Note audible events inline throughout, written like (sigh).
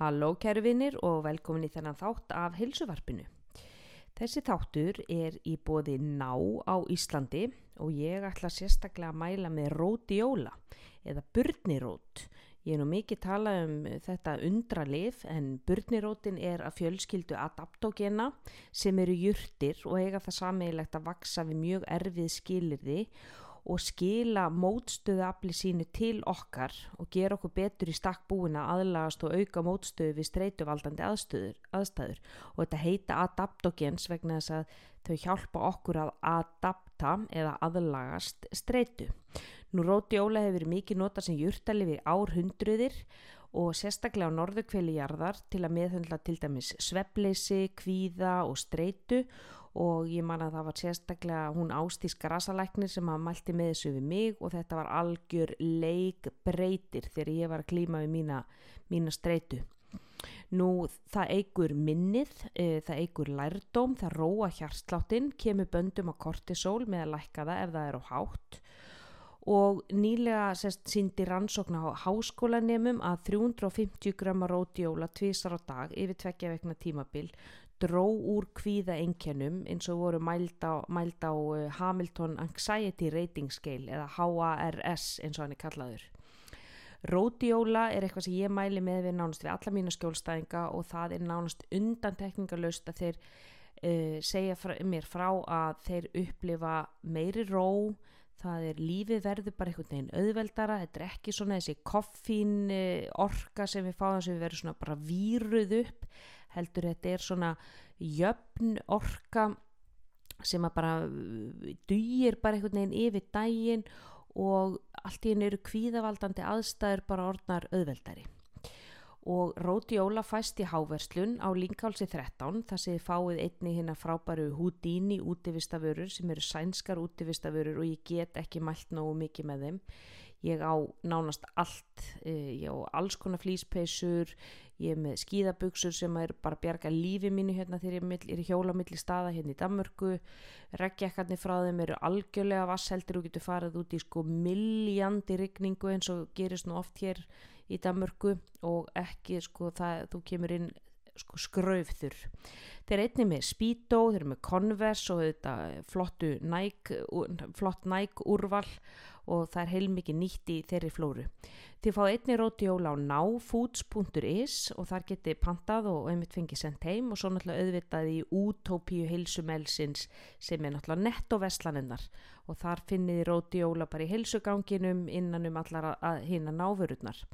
Halló kæru vinnir og velkomin í þennan þátt af heilsuvarpinu. Þessi þáttur er í bóði ná á Íslandi og ég ætla sérstaklega að mæla með rótióla eða burnirót. Ég er nú mikið talað um þetta undralif en burnirótin er að fjölskyldu adaptogena sem eru jurtir og eiga það sammeilegt að vaksa við mjög erfið skilirði og skila mótstöðu afli sínu til okkar og gera okkur betur í stakk búin að aðlagast og auka mótstöðu við streytuvaldandi aðstöður, aðstæður og þetta heita adaptogens vegna þess að þau hjálpa okkur að adapta eða aðlagast streytu. Nú rótióla hefur verið mikið nota sem júrtalifi árhundruðir og sérstaklega á norðukveli jarðar til að meðhundla til dæmis svepleysi, kvíða og streytu og ég man að það var sérstaklega hún Ástís Grasalæknir sem að mælti með þessu við mig og þetta var algjör leik breytir þegar ég var að klíma við mína, mína streytu. Nú það eigur minnið, e, það eigur lærdóm, það róa hjartsláttin, kemur böndum á kortisol með að lækka það ef það er á hátt og nýlega síndi rannsókna á háskólanemum að 350 grömmar rótióla tvísar á dag yfir tveggja vekna tímabil dró úr kvíða enkenum eins og voru mæld á, mæld á uh, Hamilton Anxiety Rating Scale eða HARS eins og hann er kallaður. Rótióla er eitthvað sem ég mæli með við nánast við alla mína skjólstæðinga og það er nánast undantekningarlaust að þeir uh, segja frá, mér frá að þeir upplifa meiri ró, það er lífið verður bara einhvern veginn auðveldara, þetta er ekki svona þessi koffín uh, orka sem við fáum sem við verðum svona bara víruð upp heldur þetta er svona jöfn orka sem að bara dýir bara einhvern veginn yfir dægin og allt í henni eru kvíðavaldandi aðstæður bara orðnar auðveldari og Róti Óla fæst í háverslun á Linkálsi 13 þar þið fáið einni hérna frábæru Houdini útivistaförur sem eru sænskar útivistaförur og ég get ekki mælt nógu mikið með þeim. Ég á nánast allt eh, ég á alls konar flýspeisur ég er með skíðabugsur sem er bara bjarga lífi mínu hérna þegar ég er í hjóla milli staða hérna í Danmörku. Reggjakkarnir frá þeim eru algjörlega vassheldir og getur farið út í sko milljandi rigningu eins og gerist nú oft hér í Danmörku og ekki sko það, þú kemur inn sko skraufþur þeir er einni með Speedo, þeir eru með Converse og þetta flottu Nike, flott Nike úrval og það er heilmikið nýtt í þeirri flóru. Þið fá einni rótióla á náfoods.is og þar geti pantað og einmitt fengið sendt heim og svo náttúrulega auðvitað í útópíu heilsumelsins sem er náttúrulega netto vestlaninnar og þar finnið rótióla bara í heilsuganginum innan um allar að hina náfururnar.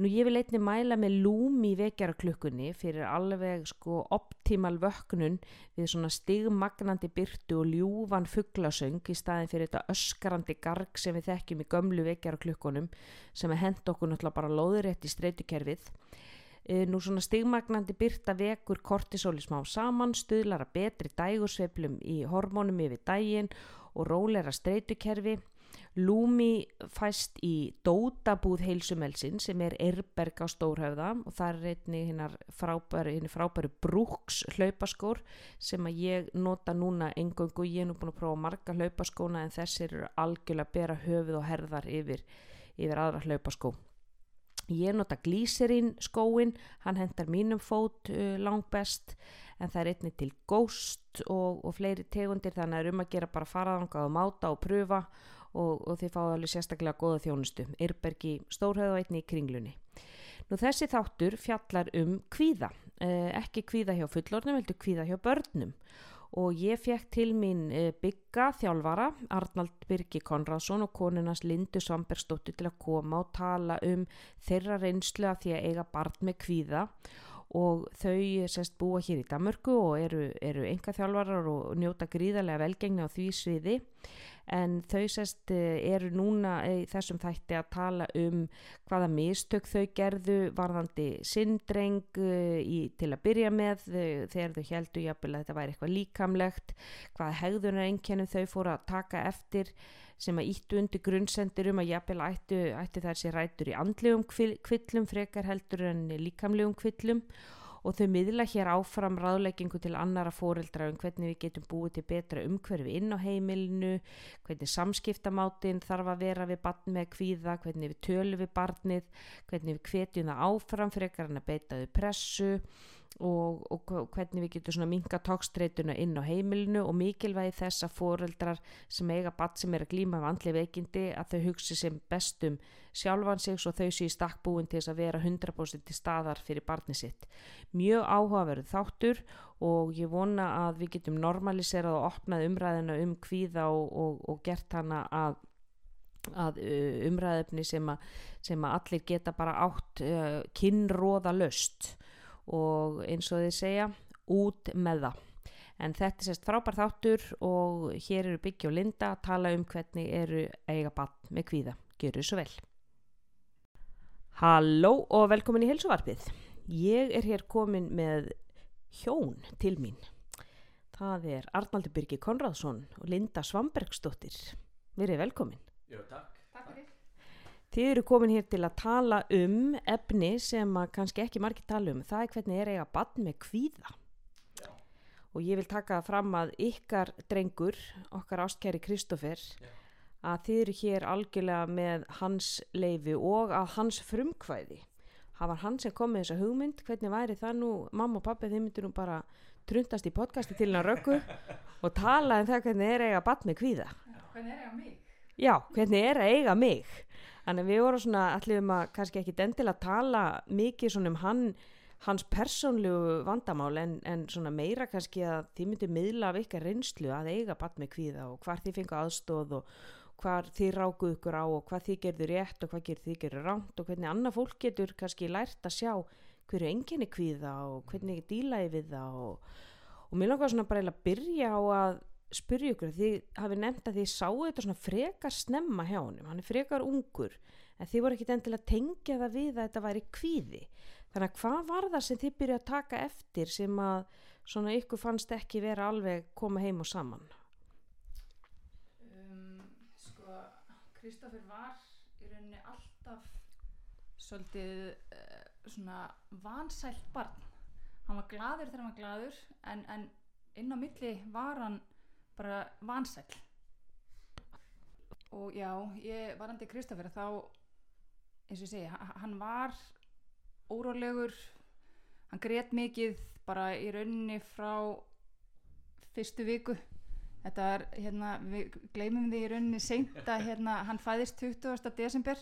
Nú ég vil einni mæla með lúm í vekjaraklukkunni fyrir alveg sko optimal vöknun við svona stigmagnandi byrtu og ljúvan fugglasöng í staðin fyrir þetta öskarandi garg sem við þekkjum í gömlu vekjaraklukkunum sem er hend okkur náttúrulega bara loðurétt í streytukerfið. E, nú svona stigmagnandi byrta vekur kortisóli smá saman, stuðlara betri dægursveiflum í hormónum yfir dægin og rólera streytukerfi Lúmi fæst í Dótabúð heilsumelsin sem er Erberg á Stórhauða og það er einni hinnar frábæru, frábæru brúks hlaupaskór sem að ég nota núna engöngu, ég er nú búin að prófa marga hlaupaskóna en þessir eru algjörlega að bera höfuð og herðar yfir, yfir aðra hlaupaskó. Ég nota glíserinn skóin, hann hendar mínum fót uh, langt best en það er einni til góst og, og fleiri tegundir þannig að það er um að gera bara faraðanga og máta og pröfa og, og þið fáðu alveg sérstaklega goða þjónustu. Yrbergi Stórhauð og einni í kringlunni. Nú þessi þáttur fjallar um kvíða. Eh, ekki kvíða hjá fullornum, heldur kvíða hjá börnum. Og ég fekk til mín eh, bygga þjálfara Arnald Birgi Konradsson og konunans Lindu Svambergsdóttir til að koma og tala um þeirra reynslu af því að eiga barn með kvíða. Og þau sest búa hér í Damörgu og eru, eru enga þjálfarar og njóta gríðarlega velgengni á því sviði en þau sest eh, eru núna í þessum þætti að tala um hvaða mistök þau gerðu varðandi sindreng eh, til að byrja með þegar þau heldu jafnvel að þetta væri eitthvað líkamlegt hvaða hegðunar ennkennum þau fóru að taka eftir sem að íttu undir grunnsendir um að jafnvel ættu, ættu þessi rætur í andlegum kvillum frekar heldur en líkamlegum kvillum og þau miðla hér áfram ráðleggingu til annara fóreldra um hvernig við getum búið til betra umhverfi inn á heimilinu, hvernig samskiptamátin þarf að vera við barn með kvíða, hvernig við tölum við barnið, hvernig við hvetjum það áfram frekar en að beita þau pressu og, og hvernig við getum minga tókstreituna inn á heimilinu og mikilvægi þess að fóreldrar sem eiga badd sem er að glýma af andli veikindi að þau hugsi sem bestum sjálfan sig og þau sé í stakkbúin til þess að vera 100% til staðar fyrir barni sitt. Mjög áhugaverð þáttur og ég vona að við getum normaliserað og opnað umræðina um kvíða og, og, og gert hana að að umræðefni sem, sem að allir geta bara átt uh, kynróða löst og eins og þið segja út með það. En þetta er sérst frábær þáttur og hér eru Byggja og Linda að tala um hvernig eru eiga bann með kvíða. Gjör þið svo vel. Halló og velkomin í helsuvarpið Ég er hér komin með hjón til mín. Það er Arnaldur Byrki Konradsson og Linda Svambergsdóttir Verið velkomin. Jó, takk Þið eru komin hér til að tala um efni sem kannski ekki margir tala um. Það er hvernig er eiga bann með kvíða. Já. Og ég vil taka fram að ykkar drengur, okkar ástkæri Kristófer, að þið eru hér algjörlega með hans leifi og að hans frumkvæði. Það var hann sem kom með þessa hugmynd. Hvernig væri það nú, mamma og pappi, þið myndir nú bara trundast í podcasti til hann röggu (laughs) og tala um það hvernig er eiga bann með kvíða. Já, hvernig er eiga mig? Já, hvernig er eiga mig? Þannig við vorum svona allir um að kannski ekki dendilega tala mikið svona um hann, hans persónlegu vandamál en, en svona meira kannski að þið myndi miðla af ykkar reynslu að eiga með kvíða og hvar þið fengu aðstóð og hvar þið rákuð ykkur á og hvað þið gerðu rétt og hvað gerðu þið gerðu ránt og hvernig annað fólk getur kannski lært að sjá hverju enginni kvíða og hvernig ekki dílaði við það og, og mér langar svona bara að byrja á að spyrja ykkur því hafi nefnt að því sáu þetta svona frekar snemma hjá honum hann er frekar ungur en þið voru ekkit endilega tengja það við að þetta væri kvíði. Þannig að hvað var það sem þið byrja að taka eftir sem að svona ykkur fannst ekki vera alveg koma heim og saman? Um, sko Kristófur var í rauninni alltaf svolítið uh, svona vansælt barn. Hann var gladur þegar hann var gladur en, en inn á milli var hann bara vansæl og já, ég var andi Kristoffer þá, eins og ég segi hann var órólegur hann greiðt mikið bara í rauninni frá fyrstu viku þetta er, hérna, við gleymum því í rauninni seint að hérna, hann fæðist 20. desember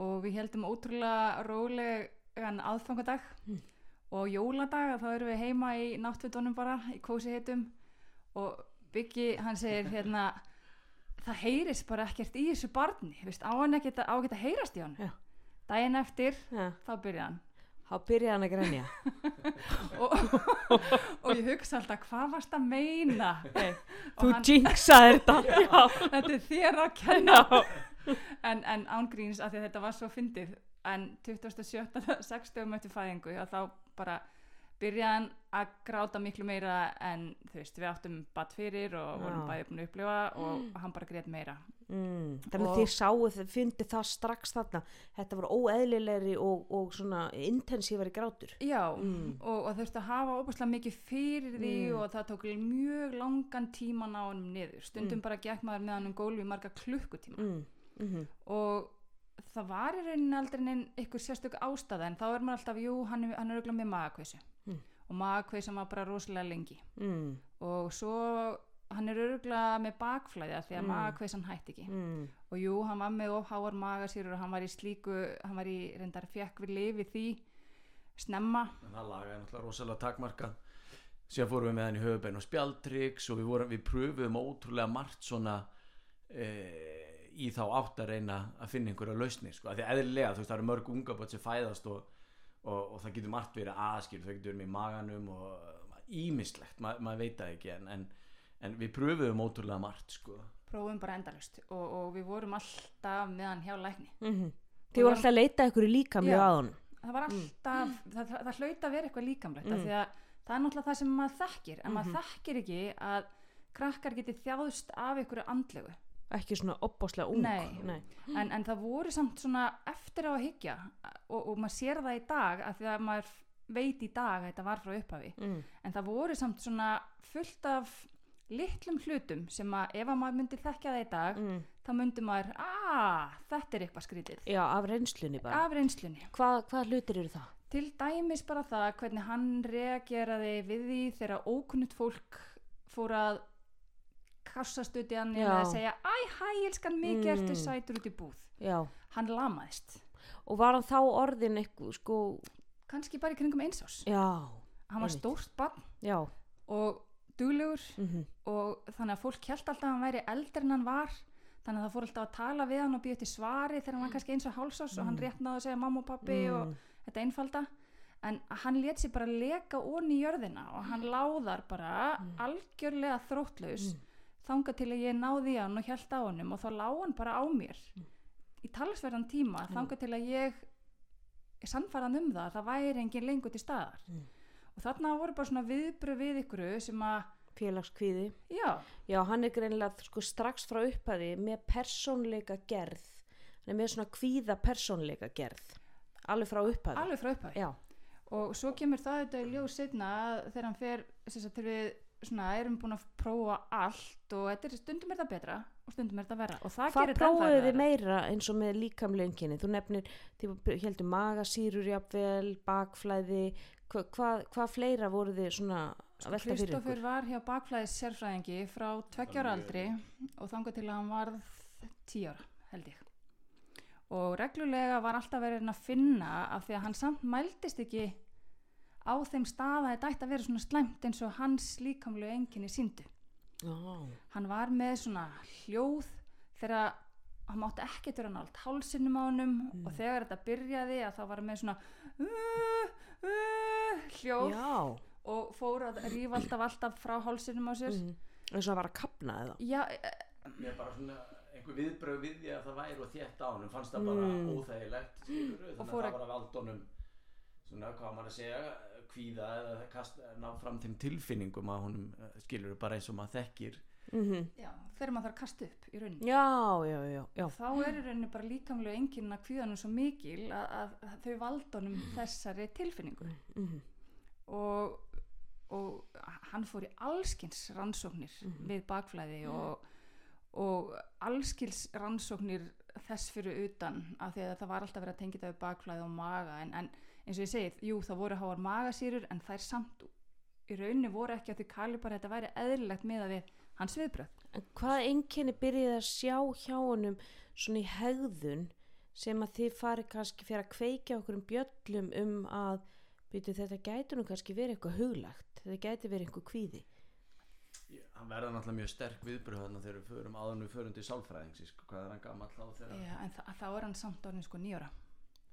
og við heldum ótrúlega rólegan aðfangadag mm. og jóladag þá erum við heima í náttfjöldunum bara í kósi heitum og Byggi hann segir hérna það heyrist bara ekkert í þessu barni veist, á hann ekkert að, að heyrast í hann Já. daginn eftir Já. þá byrja hann þá byrja hann að grænja (laughs) og, og ég hugsa alltaf hvað varst að meina hey, þú jinxaði þetta þetta er þér að kenna en, en ángríns að þetta var svo fyndið en 27. 60. möttu fæðingu þá bara byrjaðan að gráta miklu meira en þú veist við áttum batt fyrir og Já. vorum bæðið búin að upplifa og mm. hann bara greið meira mm. þannig að þið sáu þið fyndi það strax þarna þetta var óeðlilegri og, og svona intensífari grátur Já mm. og, og veist að hafa óbúslega mikið fyrir því mm. og það tók mjög langan tíman á hann niður stundum mm. bara gekk maður með hann um gólfi marga klukkutíma -hmm. og það var í rauninni aldrei einn ykkur sérstök ástæða en þá er maður alltaf, jú, hann er, hann er auðvitað með magakveysu og magakveysa var bara rosalega lengi mm. og svo hann er auðvitað með bakflæði því að mm. magakveysan hætti ekki mm. og jú, hann var með ofháar magasýrur og hann var í slíku, hann var í reyndar fjekk við lifi því snemma en það lagaði náttúrulega rosalega takmarka síðan fórum við með hann í höfubein og spjaldriks og við, vorum, við pröfuðum ótrúlega margt svona eða í þá átt að reyna að finna einhverja lausnir sko. því eðlilega þú veist það eru mörg unga bort sem fæðast og, og, og það getur margt verið aðskil það getur verið með maganum og ímislegt, Ma, maður veit það ekki en, en, en við pröfuðum ótrúlega margt sko. prófum bara endalust og, og við vorum alltaf meðan hjá lækni mm -hmm. Þið voru alltaf að leita ykkur líkamlega á hann það var mm. alltaf, mm. það, það, það hlauta að vera eitthvað líkamlegt mm. því að það er náttúrulega það sem maður þekkir en -hmm. maður mhm. þekkir ekki að krakkar geti þjáðust af ykkur andlegu ekki svona opbáslega ung Nei. Nei. En, en það voru samt svona eftir á að higgja og, og maður sér það í dag að því að maður veit í dag að þetta var frá upphafi mm. en það voru samt svona fullt af litlum hlutum sem að ef að maður myndi þekkja það í dag Mm. þá myndi maður, að þetta er eitthvað skrítið já, af reynslunni bara af reynslunni hvað, hvað hlutir eru það? til dæmis bara það hvernig hann reageraði við því þegar ókunnut fólk fór að kassast út í hann eða segja æ, hæ, elskan mikið Mm. ertu sætur út í búð? Já, hann lamaðist. Og var hann þá orðin eitthvað sko, kannski bara í kringum einsás já, hann var stórt barn já. og duglegur mm og þannig að fólk held alltaf að hann væri eldri en hann var. Þannig að það fór alltaf að tala við hann og býja til svari þegar hann var kannski eins og hálsás og hann rétt náði að segja mamma og pappi og Mm. þetta einfalda. En hann let sér bara leka onni í jörðina og hann láðar bara algjörlega þróttlaus þanga til að ég náði hann og held á honum og þá lá hann bara á mér í talsverðan tíma þanga til að ég sannfæran um það að það væri engin lengur til staðar. Mm. og þarna voru bara svona viðbröð við ykkur sem að félagskvíði. Já, já, hann er greinilega sko strax frá upphæði með persónleika gerð. Hann er með svona kvíða persónleika gerð. Alveg frá upphæði alveg frá upphæði já, og svo kemur það þetta í ljós setna þegar hann fer sem sagt, þegar við svona, erum búin að prófa allt og þetta er, stundum er það betra og stundum er það verra og það hvað gerir prófuðu þið meira eins og með líkamlönginni þú nefnir, þið heldur magasýrur jafnvel, bakflæði hvað hva, hva fleira voru þið svona að velta fyrir ykkur? var hjá bakflæðis sérfræðingi frá tveggjára aldri og þangað til að hann varð tíu ára held ég. Og reglulega var alltaf verið að finna af því að hann samt mældist ekki á þeim stað að þetta ætti að vera svona slæmt eins og hans líkamlu enginni síndu já, hann var með svona hljóð þegar hann mátti ekkert vera nált hálsinnum á honum og þegar þetta byrjaði að það var hann með svona uh, uh, hljóð já. og fór að rífa alltaf alltaf frá hálsinnum á sér Mm. eins og að vara að kapna eða já, eh, mér bara svona einhver viðbröð við því að það væri og þétt á honum fannst það bara Mm. óþægilegt skilurðu, þannig að að- það var að valda honum svona hvað maður að segja kvíða eða kast, ná fram þeim tilfinningum að honum skilur bara eins og maður þekkir. Mm já, þegar maður þarf að kasta upp í rauninni. Já, já, já, já. þá er í rauninni bara líkamlega enginn að kvíðanum svo mikil að, að þau valda honum þessari tilfinningu. Mm og, og hann fór í allskins rannsóknir við bakflæði og, og allskils rannsóknir þess fyrir utan af því að það var alltaf verið að tengja það við bakflæði og maga en, en eins og ég segið, jú það voru háar magasýrur en þær samt í rauninni voru ekki að því kali bara að þetta væri eðlilegt með að við hans viðbröð En hvað einkenni byrjið að sjá hjá honum svona í hegðun sem að þið farið kannski fyrir að kveikja okkur um bjöllum um að byrju, þetta gæti nú kannski verið eitthvað huglagt, þetta gæti verið eitthvað kvíði. hann verða náttúrulega mjög sterk viðbröð þarna þegar við förum en við förum til sálfræðings sko, hvað er hann gamall á þegar Já, en þá er hann samt orðin sko nýjóra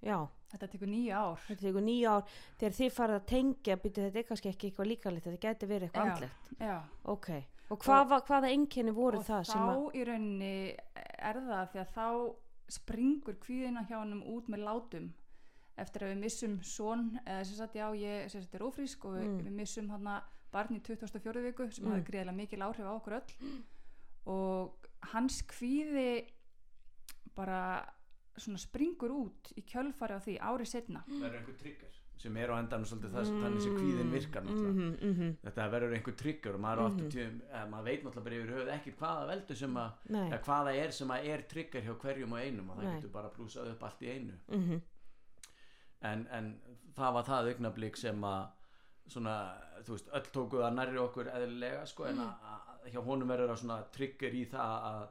Já, þetta tekur nýja ár þetta eitthvað nýja ár þegar þið farið að tengja, byrju, þetta kannski ekki eitthvað líkalegt, þetta gæti verið eitthvað Já, andlegt. já. Ok, og hvað, var, hvaða einkenni voru og það þá sem að... í rauninni er það því að þá springur kvíðina hjá honum út með látum eftir að við missum son eða sem sagt já ég sem sagt er ófrísk og við, Mm. við missum hann barn í 24. viku sem Mm. hafði greiðilega mikil áhrif á okkur öll og hans kvíði bara svona springur út í kjölfari á því árið setna verður einhver trigger sem er á endanum svolítið það þannig sem kvíðin virkar náttúrulega. Mm -hmm, mm þetta verður einhver trigger og maður, mm Mhm. tíum, maður veit náttúrulega bara yfir höfuð ekkert hvaða veldur sem að eða hvaða er sem að er trigger hjá hverjum og einum og það Nei. getur bara blúsað upp allt í einu. Mm en, en það var það augnablík sem að svona, þú veist, öll tóku það nærri okkur eðlilega sko en að, að hjá honum verður það svona trigger í það að,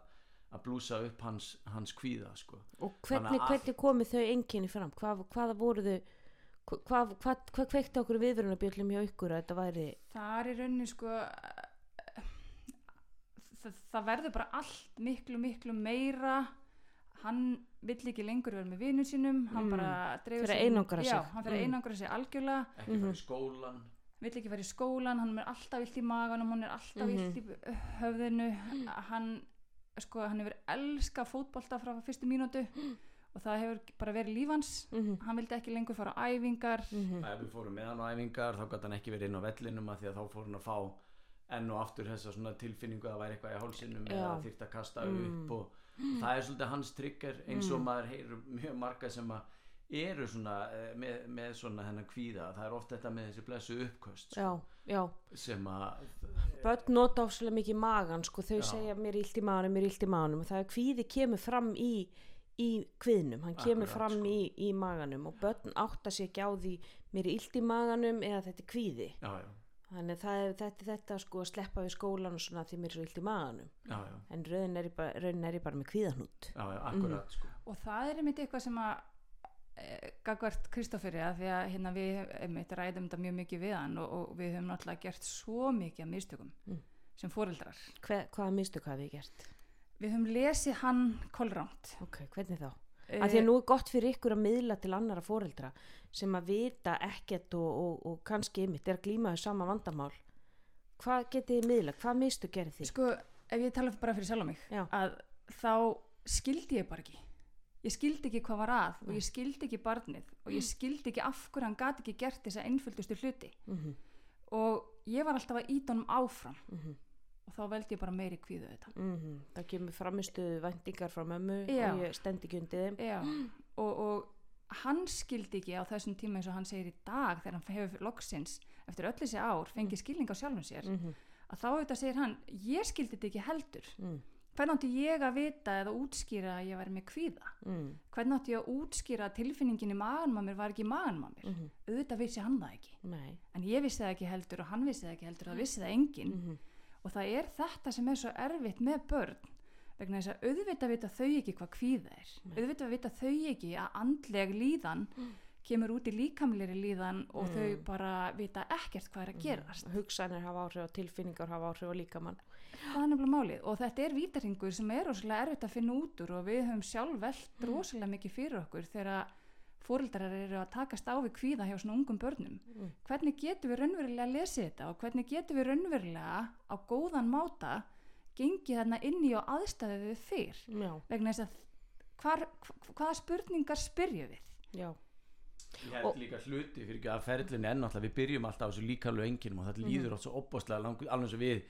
að blúsa upp hans, hans kvíða sko og hvernig, hvernig komu þau einkenni fram? Hvað, hvaða voru þau, hvað, hvað, hvað, kveikti okkur viðvörunarbjöllum hjá ykkur að þetta væri... það er í rauninni sko það, það verður bara allt miklu miklu meira hann vill ekki lengur vera með vinnu sínum hann Mm. bara dreifur Fyrir sig inn- einangra sig. já, hann fyrir að Mm. einangra sig algjörlega ekki mm -hmm. í skólan vill ekki vera í skólan, hann er alltaf vilt í maganum hann er alltaf Mhm. vilt í höfðinu hann sko, hann hefur elska fótbolta frá fyrstu mínútu (gasps) og það hefur bara verið lífans Mm hann vildi ekki lengur fara á æfingar. -hmm. ef við fórum með hann á æfingar þá gæti hann ekki verið inn á vellinum að því að þá fór hann að fá enn og aftur þessa svona tilfinningu að það væri eitthvað í hálsinum eða þyrft að kasta Mm. upp og það er svolítið hans trigger eins og maður heyrir mjög marga sem að eru svona eh, með, með svona hennan kvíða það er oft þetta með þessi blessu uppköst já, sko, já sem að börn nota áslega mikið magan sko, þau Já. segja mér illt í maganum, mér er illt í maganum. Og það er kvíði kemur fram í í kviðnum, hann kemur Akkurat, fram sko. í, í maganum og börn átta sér ekki á því mér illt í maganum eða þetta er kvíði. Já, já, þannig að það er þetta, þetta sko að sleppa við skólan og svona því mér er svo illt í maganum. Já, já, en raunin er bara, raunin er ég bara með kvíðanút já, já akkurat sko. og það er einmitt eitthvað sem að gagvart Kristóferi að því að hérna við einmitt ræðum þetta mjög mikið við hann og, og við höfum náttúrulega gert svo mikið af mistökum Mm. sem foreldrar Hve, hvaða mistök hafi ég gert? við höfum lesið hann kolránt ok, hvernig þá? e, að því að nú er gott fyrir ykkur að miðla til annara foreldra sem að vita ekkert og, og, og kannski ymitt er að glíma við sama vandamál hvað getið þið miðla, hvað mistök gerir þið? sko ef ég tala bara fyrir sjálf mig Já. að þá skildi ég bara ekki ég skildi ekki hvað var að og ég skildi ekki barnið og ég skildi ekki af hverju hann gati ekki gert þessa einföldustu hluti. Mm og ég var alltaf að íta honum áfram. -hmm. og þá veldi ég bara meiri kvíðu þetta. Mm það kemur framistu væntingar frá mömmu Já. og ég stend ekki undir þeim. (gasps) Og, og hann skildi ekki á þessum tíma eins og hann segir í dag þegar hann hefur loksins eftir öll þessi ár fengið skilning á sjálfum sér mm að þá auðvitað segir hann, ég skildi þetta ekki heldur. Mm. Hvernig átti ég að vita eða útskýra að ég væri með kvíða Mm. hvernig átti ég að útskýra að tilfinningin í mér var ekki í mér Mm -hmm. auðvitað vissi hann það ekki nei en ég vissi það ekki heldur og hann vissi það ekki heldur það vissi það enginn mm -hmm. og það er þetta sem er svo erfitt með börn vegna þess að auðvitað vita þau ekki hvað kvíða er Nei. auðvitað vita þau ekki að andleg líðan kemur út í líkamleri líðan og Mm. þau bara vita ekkert hvað er að gerast hugsanir hafa áhrif og tilfinningar hafa áhrif og líkamann það er nefnilega málið. Og þetta er vítarhingur sem er rosalega erfitt að finna út úr og við höfum sjálf velt rosalega mikið fyrir okkur þegar fóreldrar eru að takast á við kvíða hjá svona ungum börnum. Mm. hvernig getum við raunverulega lesið þetta og hvernig getum við raunverulega á góðan máta gengið þarna inn í og aðstæðið við fyrr? Já, vegna þess að hvar, hva- hvaða spurningar spyrjum við? Já, Ég held Og- líka hluti fyrir ekki að ferlinu enn alltaf við byrjum alltaf á þessu líkalegu enginum og þetta líður oft svo opbáslega langt alveg eins og við,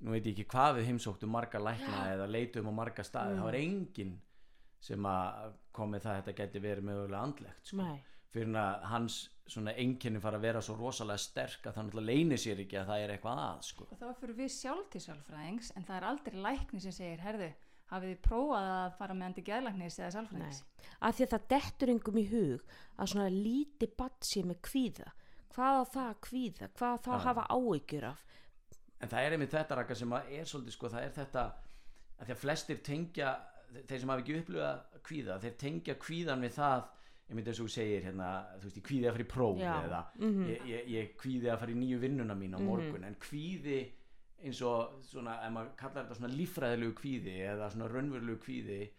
nú veit ég ekki hvað við heimsóttum marga lækna eða leitum á marga staði, það var enginn sem að kom með það að þetta geti verið mögulega andlegt sko. fyrir að hans svona enginni fara að vera svo rosalega sterk að það náttúrulega leynir sér ekki að það er eitthvað að sko. og þá fyrir við sjálf til sálfræðings en það er aldrei lækni sem segir herðu, hafið þið prófað að fara með andi geðlæknis eða sálfræðings? Að því að það dettur yngum í hug að svona líti batt sé með kvíða. Hvað á það að kvíða? Hvað á það að Já. hafa áhyggjur af en það er einmitt þetta raka sem að er svolítið sko, það er þetta að því að flestir tengja þeir sem hafa ekki upplifað kvíða þeir tengja kvíðan við það ég myndi eins og þú segir hérna þú veist ég kvíði að fara í próf Já. eða Mhm. ég, ég, ég kvíði að fara í nýju vinnuna mín á Mhm. morgun en kvíði eins og svona ef maður kallar þetta svona líffræðilegu kvíði eða svona raunverulegu kvíði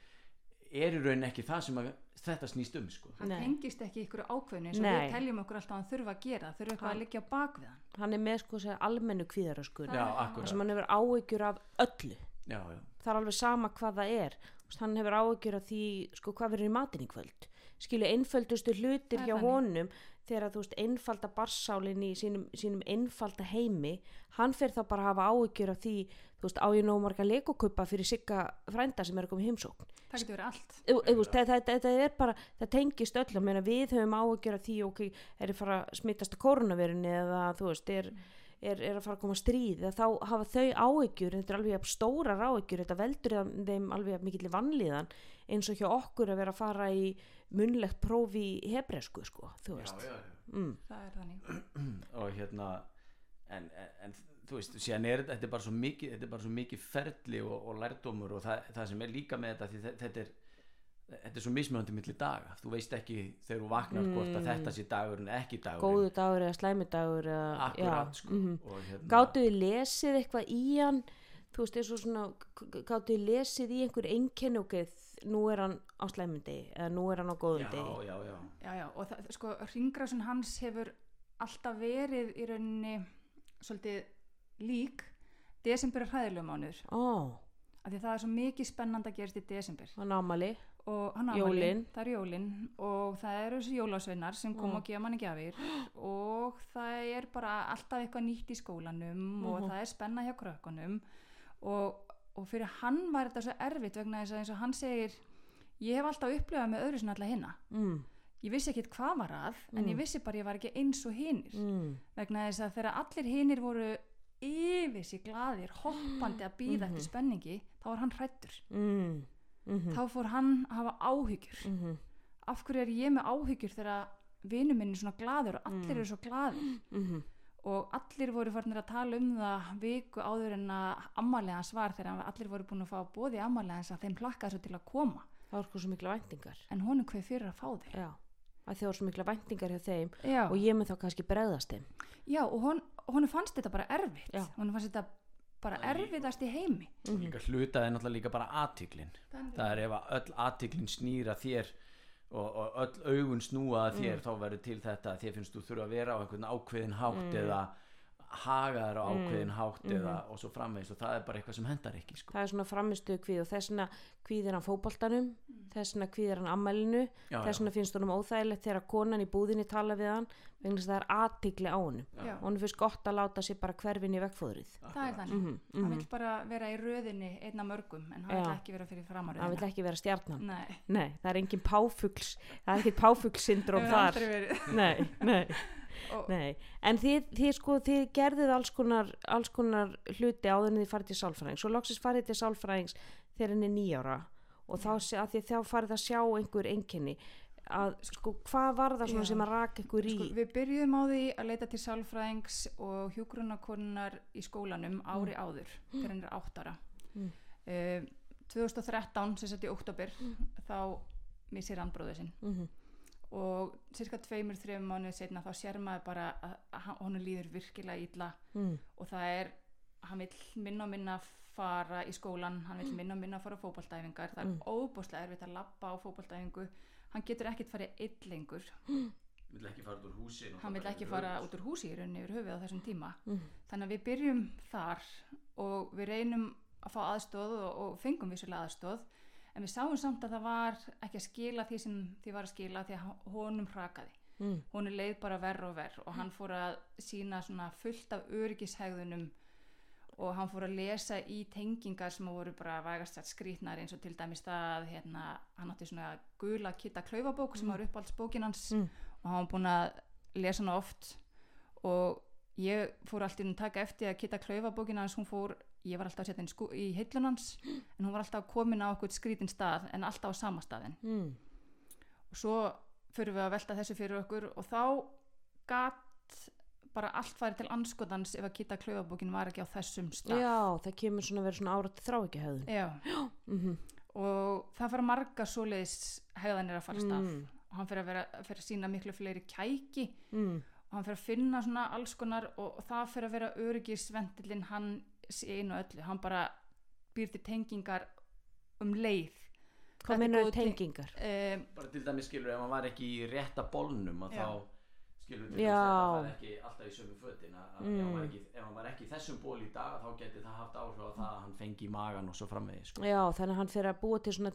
er í raun ekki það sem að, þetta snýst um sko. hann tengist ekki ykkur ákveðinu eins og Nei. við teljum okkur alltaf að hann þurfa að gera þurfa eitthvað að liggja á bakvið hann. Hann er með sko segja, almennu er- akkurat. sem hann hefur áhyggjur af öllu. Já, já. það er alveg sama hvað það er. Hann hefur áhyggjur af því sko hvað verður í matinn í kvöld? Skilu einföldustu hlutir hjá honum þegar að þú veist einfalda barsálinn í sínum, sínum einfalda heimi hann fer þá bara að hafa áhyggjur af því þú veist á ég nóg marga legokuppa fyrir sigga frænda sem er í heimsókn? Það getur verið allt. Þú- þú veist, þetta, þetta, þetta er bara, það tengist meina, við höfum áhyggjur af því ok, er að fara að smittast að koronavirunni eða þú veist, er, er, er að fara að koma stríð eða þá hafa þau áhyggjur þetta er alveg stórar áhyggjur þetta veldur þeim- alveg mikill vanlíðan eins og hjá okkur að vera að fara í munlegt próf í hebresku sko, þú Já, veist. já, já. Mm, það er þannig. (clears throat) Og hérna en, en, en þú veist, síðan er þetta- er bara svo mikið, þetta er bara svo mikið ferli og, og lærdómur og það, það sem er líka með þetta þetta er þetta er svo mismunandi milli daga. Þú veist ekki þegar þú vaknar hvort að Mm. þetta sé dagurinn eða ekki dagurinn. Góðu dagur eða slæmi dagur eða, akkurat já, sko. mhm. og hérna, Gáttu þið lesið eitthvað í hann þú veist, eins og svona gáttu lesið í einhver einkenni ok, nú er hann á slæmundi eða nú er hann á góðum já, degi. já, já, já, já, og það, sko, ringrásun hans hefur alltaf verið í rauninni svolítið lík desember er hræðilegum mánuður. Ó, af því það er svo mikið spennand að gerast í desember. Hann ámali og hann á Jólin. það er jólin. Og það eru þessi jólasveinar sem kom Mm. og gefa manni gjafir. Og það er bara alltaf eitthvað nýtt í skólanum og Mhm. það er spenna hjá krökkunum og, og fyrir hann var þetta svo erfitt vegna þess að eins og hann segir ég hef alltaf upplifað með öðru sinna alla hinna mm, ég vissi ekkert hvað var að en Mm. ég vissi bara ég var ekki eins og hinir. Mm, vegna þess að þegar allir hinir voru yfir sig glaðir hoppandi að býða Mhm. eftir spenningi þá var hann hrættur mm, mm, þá fór hann að hafa áhyggjur. Mm, af hverju er ég með áhyggjur þegar vinur minn er svona glaður og allir Mm. eru svo glaðir? Mm, og allir voru farnir að tala um það viku áður en að ammalega hans var þegar allir voru búin að fá bóði ammalega hans að þeim plakkaði svo til að koma. Það var sko svo mikla væntingar. En honum hver fyrir að fá þeim já, að það var svo mikla væntingar hjá þeim já, og ég mun þá kannski bregðast þeim. Já og hon, honum fannst þetta bara erfitt. Já. honum fannst þetta bara er erfiðast í heimi. Og líka hlutaði náttúrulega líka bara aðtiklin það er ef að öll aðtiklin snýra þér og, og öll augun snúa þér þá verður til þetta að þér finnst þú þurfa að vera á einhvern ákveðin hátt eða haga þér á ákveðin hátt eða, og svo framvegis og það er bara eitthvað sem hendar ekki sko. það er svona framistuðu kvíð og þess vegna kvíðir hann fótboltanum þess vegna kvíðir hann ammælinu Já, þess já. finnst honum óþægilegt þegar konan í búðinni tala við hann vegna þess að það er aðtikli á honum. Já. og honum finnst gott að láta sér bara hverfin í vegfóðrið. Það er þannig, Mhm, hann mhm. vil bara vera í röðinni einna mörgum en hann Já. vil ekki vera fyrir framar hann vil ekki vera stjarnan. Nei, nei, það er (laughs) nei, en þið, þið sko, þið gerðið alls konar, alls konar hluti áður en þið farið til sálfræðings. Og loksins farið til sálfræðings þegar henni er nýjára og þá, þá farið að sjá einhver einkenni. Að sko, hvað var það svona Já. sem að raka ykkur í? Sko, við byrjuðum á því að leita til sálfræðings og hjúgrunakonunar í skólanum ári áður þegar hann er áttara Mm. uh, 2013 sem sett í oktober þá missir hann bróður sinn. Mm og cirka tveimur, þreim mánuð setna þá sér maður bara að, hann- honum líður virkilega illa. Mm, og það er hann vil minna og minna fara í skólan hann vil minna og minna fara á fótballtæfingar það er Mm. óbúslega erfitt að labba á fótballtæfingu hann getur ekkert farið einn lengur. Vill ekki fara út úr húsi hann vil ekki fara út úr húsi í rauninni yfir höfuð á þessum tíma. Mm, þannig að við byrjum þar og við reynum að fá aðstóð og, og fengum vissulega aðstóð en við sáum samt að það var ekki að skila því sem því var að skila því að honum hrakaði. Mm, honum leið bara verð og verð og hann fór að sína svona fullt af öryggishegðunum og hann fór að lesa í tengingar sem voru bara vægast að skrýtnar eins og til dæmis það hérna, hann átti svona gula kitta klaufabók sem var uppáhaldsbókin hans Mm. og hann var búin að lesa hana oft og ég fór alltaf að taka eftir að kitta klaufabókin hans hún fór, ég var alltaf að setja henni í heillun hans en hún var alltaf komin á okkur skrítin stað en alltaf á sama staðin mm, og svo fyrir við að velta þessu fyrir okkur og þá gat bara allt farið til anskotans ef að kitta klaufabókin var ekki á þessum stað. Já, það kemur svona að vera svona árat þrá ekki höfðun Já, (gasps) mm, og það fara marga svoleiðis hegðanir að fara stað. Mm. og hann fyrir að vera fyrir að sína miklu fleiri kæki. Mm, og hann fyrir að finna svona alls konar og, og það fyrir að vera öryggisvendilinn hann í einu og öllu, hann bara býr til tengingar um leið. Hvað er góð te- tengingar? Um, bara til dæmis skilur ef hann var ekki í rétta bólnum að Já. þá skilur þess að það var ekki alltaf í sömu fötin. Að, að Mm. ef, hann var ekki, ef hann var ekki í þessum ból í dag þá geti það haft áhrif á það að hann fengi í magan og svo framvegi sko. já, þannig að hann fyrir að búa til svona,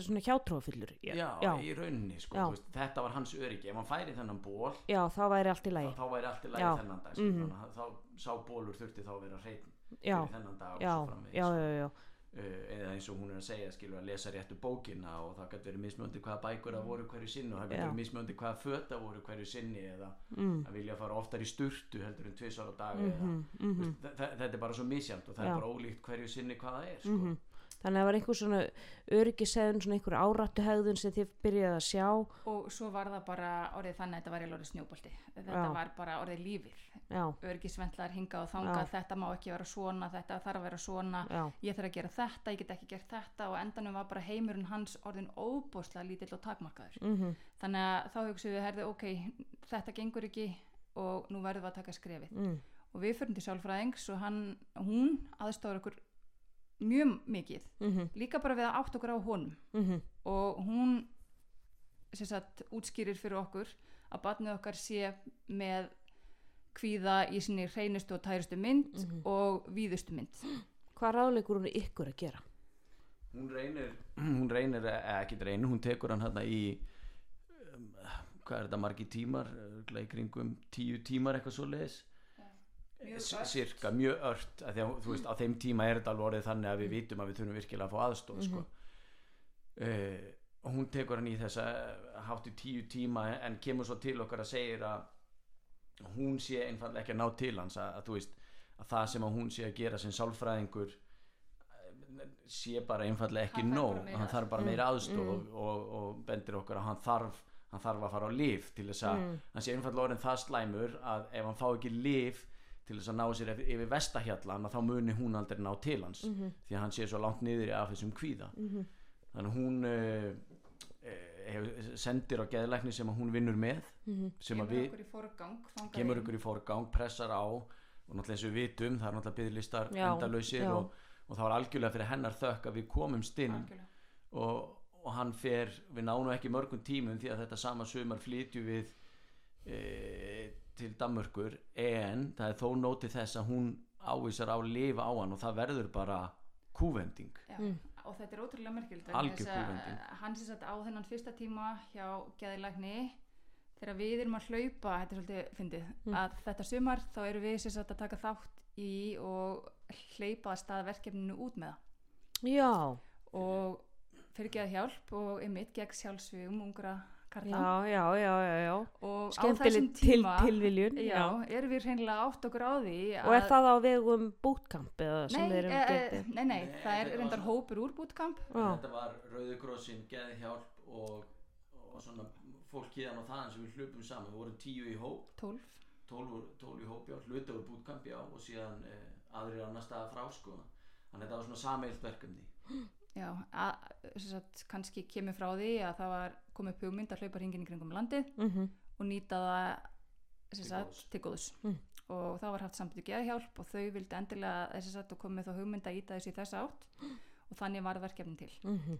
svona hjátrúafyllur já, já, í rauninni sko, veist, þetta var hans öryggi. Ef hann færi þennan ból já, þá væri allt í lagi. þá, þá væri allt í Já. lagi þennan dag mm þá sá bólur þurfti þá að vera hreinn já, þennan dag já, já, uh, eða eins og hún er að segja skilur að lesa réttu bókina og það gæti verið mismjöndi hvaða bækur það voru hverju sinni og það Já. verið mismjöndi hvaða föta voru hverju sinni eða mm, að vilja fara oftar í sturtu heldur en tvisar á dag mhm, eða, mhm, mm -hmm. þetta er bara svo misjæmt og það er bara ólíkt hverju sinni hvað það er sko. Þannig að það var einhver svona öryggisegðun svona einhver áráttu hegðun sem þið byrjaði að sjá. Og svo var það bara orðið þannig að þetta var orðið snjóbolti. Þetta Já. var bara orðið lífið. Örgisvendlar hinga og þanga Já. þetta má ekki vera svona, þetta þarf að vera svona. Já, ég þarf að gera þetta, ég get ekki gert þetta. Og endanum var bara heimurinn hans orðin óbúslega lítill og takmarkaður. Mhm, þannig að þá hugsaum við herði ok, þetta gengur ekki og nú verðum við að taka skrefið. Mm, og við fyrir til sálfræðings og hann, hún aðstofar okkur mjög mikið. Mhm, líka bara við að átt okkur á honum. Mhm. Og hún sem sagt útskýrir fyrir okkur að barnið okkar sé með kvíða í sinni hreinustu og tærustu mynd Mhm. og víðustu mynd. Hvað ráðleikur hún ykkur að gera? Hún reynir (clears throat) hún reynir, eða ekki reynir, hún tekur hann hérna í um, hvað er þetta margi tímar örugglega í kringum tíu tímar eitthvað svo leiðis cirka, mjög ört að að þú veist, á þeim tíma er þetta alveg orðið þannig að við vitum að við þurfum virkilega að fá aðstof sko. uh, og hún tekur hann í þessa hátti tíu tíma en kemur svo til okkar að segir að hún sé einfallega ekki að ná til hans að, að veist að það sem að hún sé að gera sem sálfræðingur eh, sé bara einfallega ekki Hann nóg. bara hann þarf bara Mm, meira aðstof mm. og, og, og bendir okkur að hann þarf hann þarf að fara á lif til þess að Mm. hann sé einfallega orðin það slæmur að ef hann fá ekki lif til þess að ná sér yfir, vestahjallan að þá muni hún aldrei ná til hans Mhm. því að hann sé svo langt niður af þessum kvíða Mhm. þannig að hún uh, uh, sendir á geðlækni sem að hún vinnur með Mhm. sem kemur að við okkur í forgang kemur inn. ykkur í forgang, pressar á og náttúrulega eins og við vitum, það er náttúrulega byggðlistar já. og, og það var algjörlega fyrir hennar þökk að við komumst inn Algjörlega. og, og hann fer, við nánum ekki mörgum tímum því að þetta sama sumar flytju við e, til Danmörkur en það er þó nótið þess að hún ávísar á að lifa á hann og það verður bara kúvending. Mm. og þetta er ótrúlega merkild hann sem sagt á þennan fyrsta tíma hjá geðilækni þegar við erum að hlaupa þetta er svolítið fyndið, Mm. að þetta sumar þá erum við sem sagt að taka þátt í og hleypa að stað verkefninu út með það. Já, og fyrir geða hjálp og einmitt gegn sjálfsvíum ungra karla. Já, já, já, Skemmtileg til, tilviljun já, erum við hreinlega átt okkur á því Og er það á vegum sem nei, e, getið? nei, nei, það er reyndar hópur úr bootcamp. Já, þetta var Rauðugrossin, Geðhjálp og, og svona fólk híðan og þaðan sem við hlupum saman. Við vorum tíu í hóp. 12 12 í hóp, já, hluti úr bootcamp, já og síðan eh, aðrir annar staða frá sko. þannig að þetta var svona sameilt verkefni. Já, að, sem sagt, kannski kemur frá því að það var komið upp hugmynd að hlaupa hringin í kringum landið. Mhm, og nýta það sagt, til góðs Mm. og það var haft sambandi geðhjálp og þau vildi endilega þess að komið þá hugmynd að íta þessu í þessa átt og þannig var verkefnin til mhm.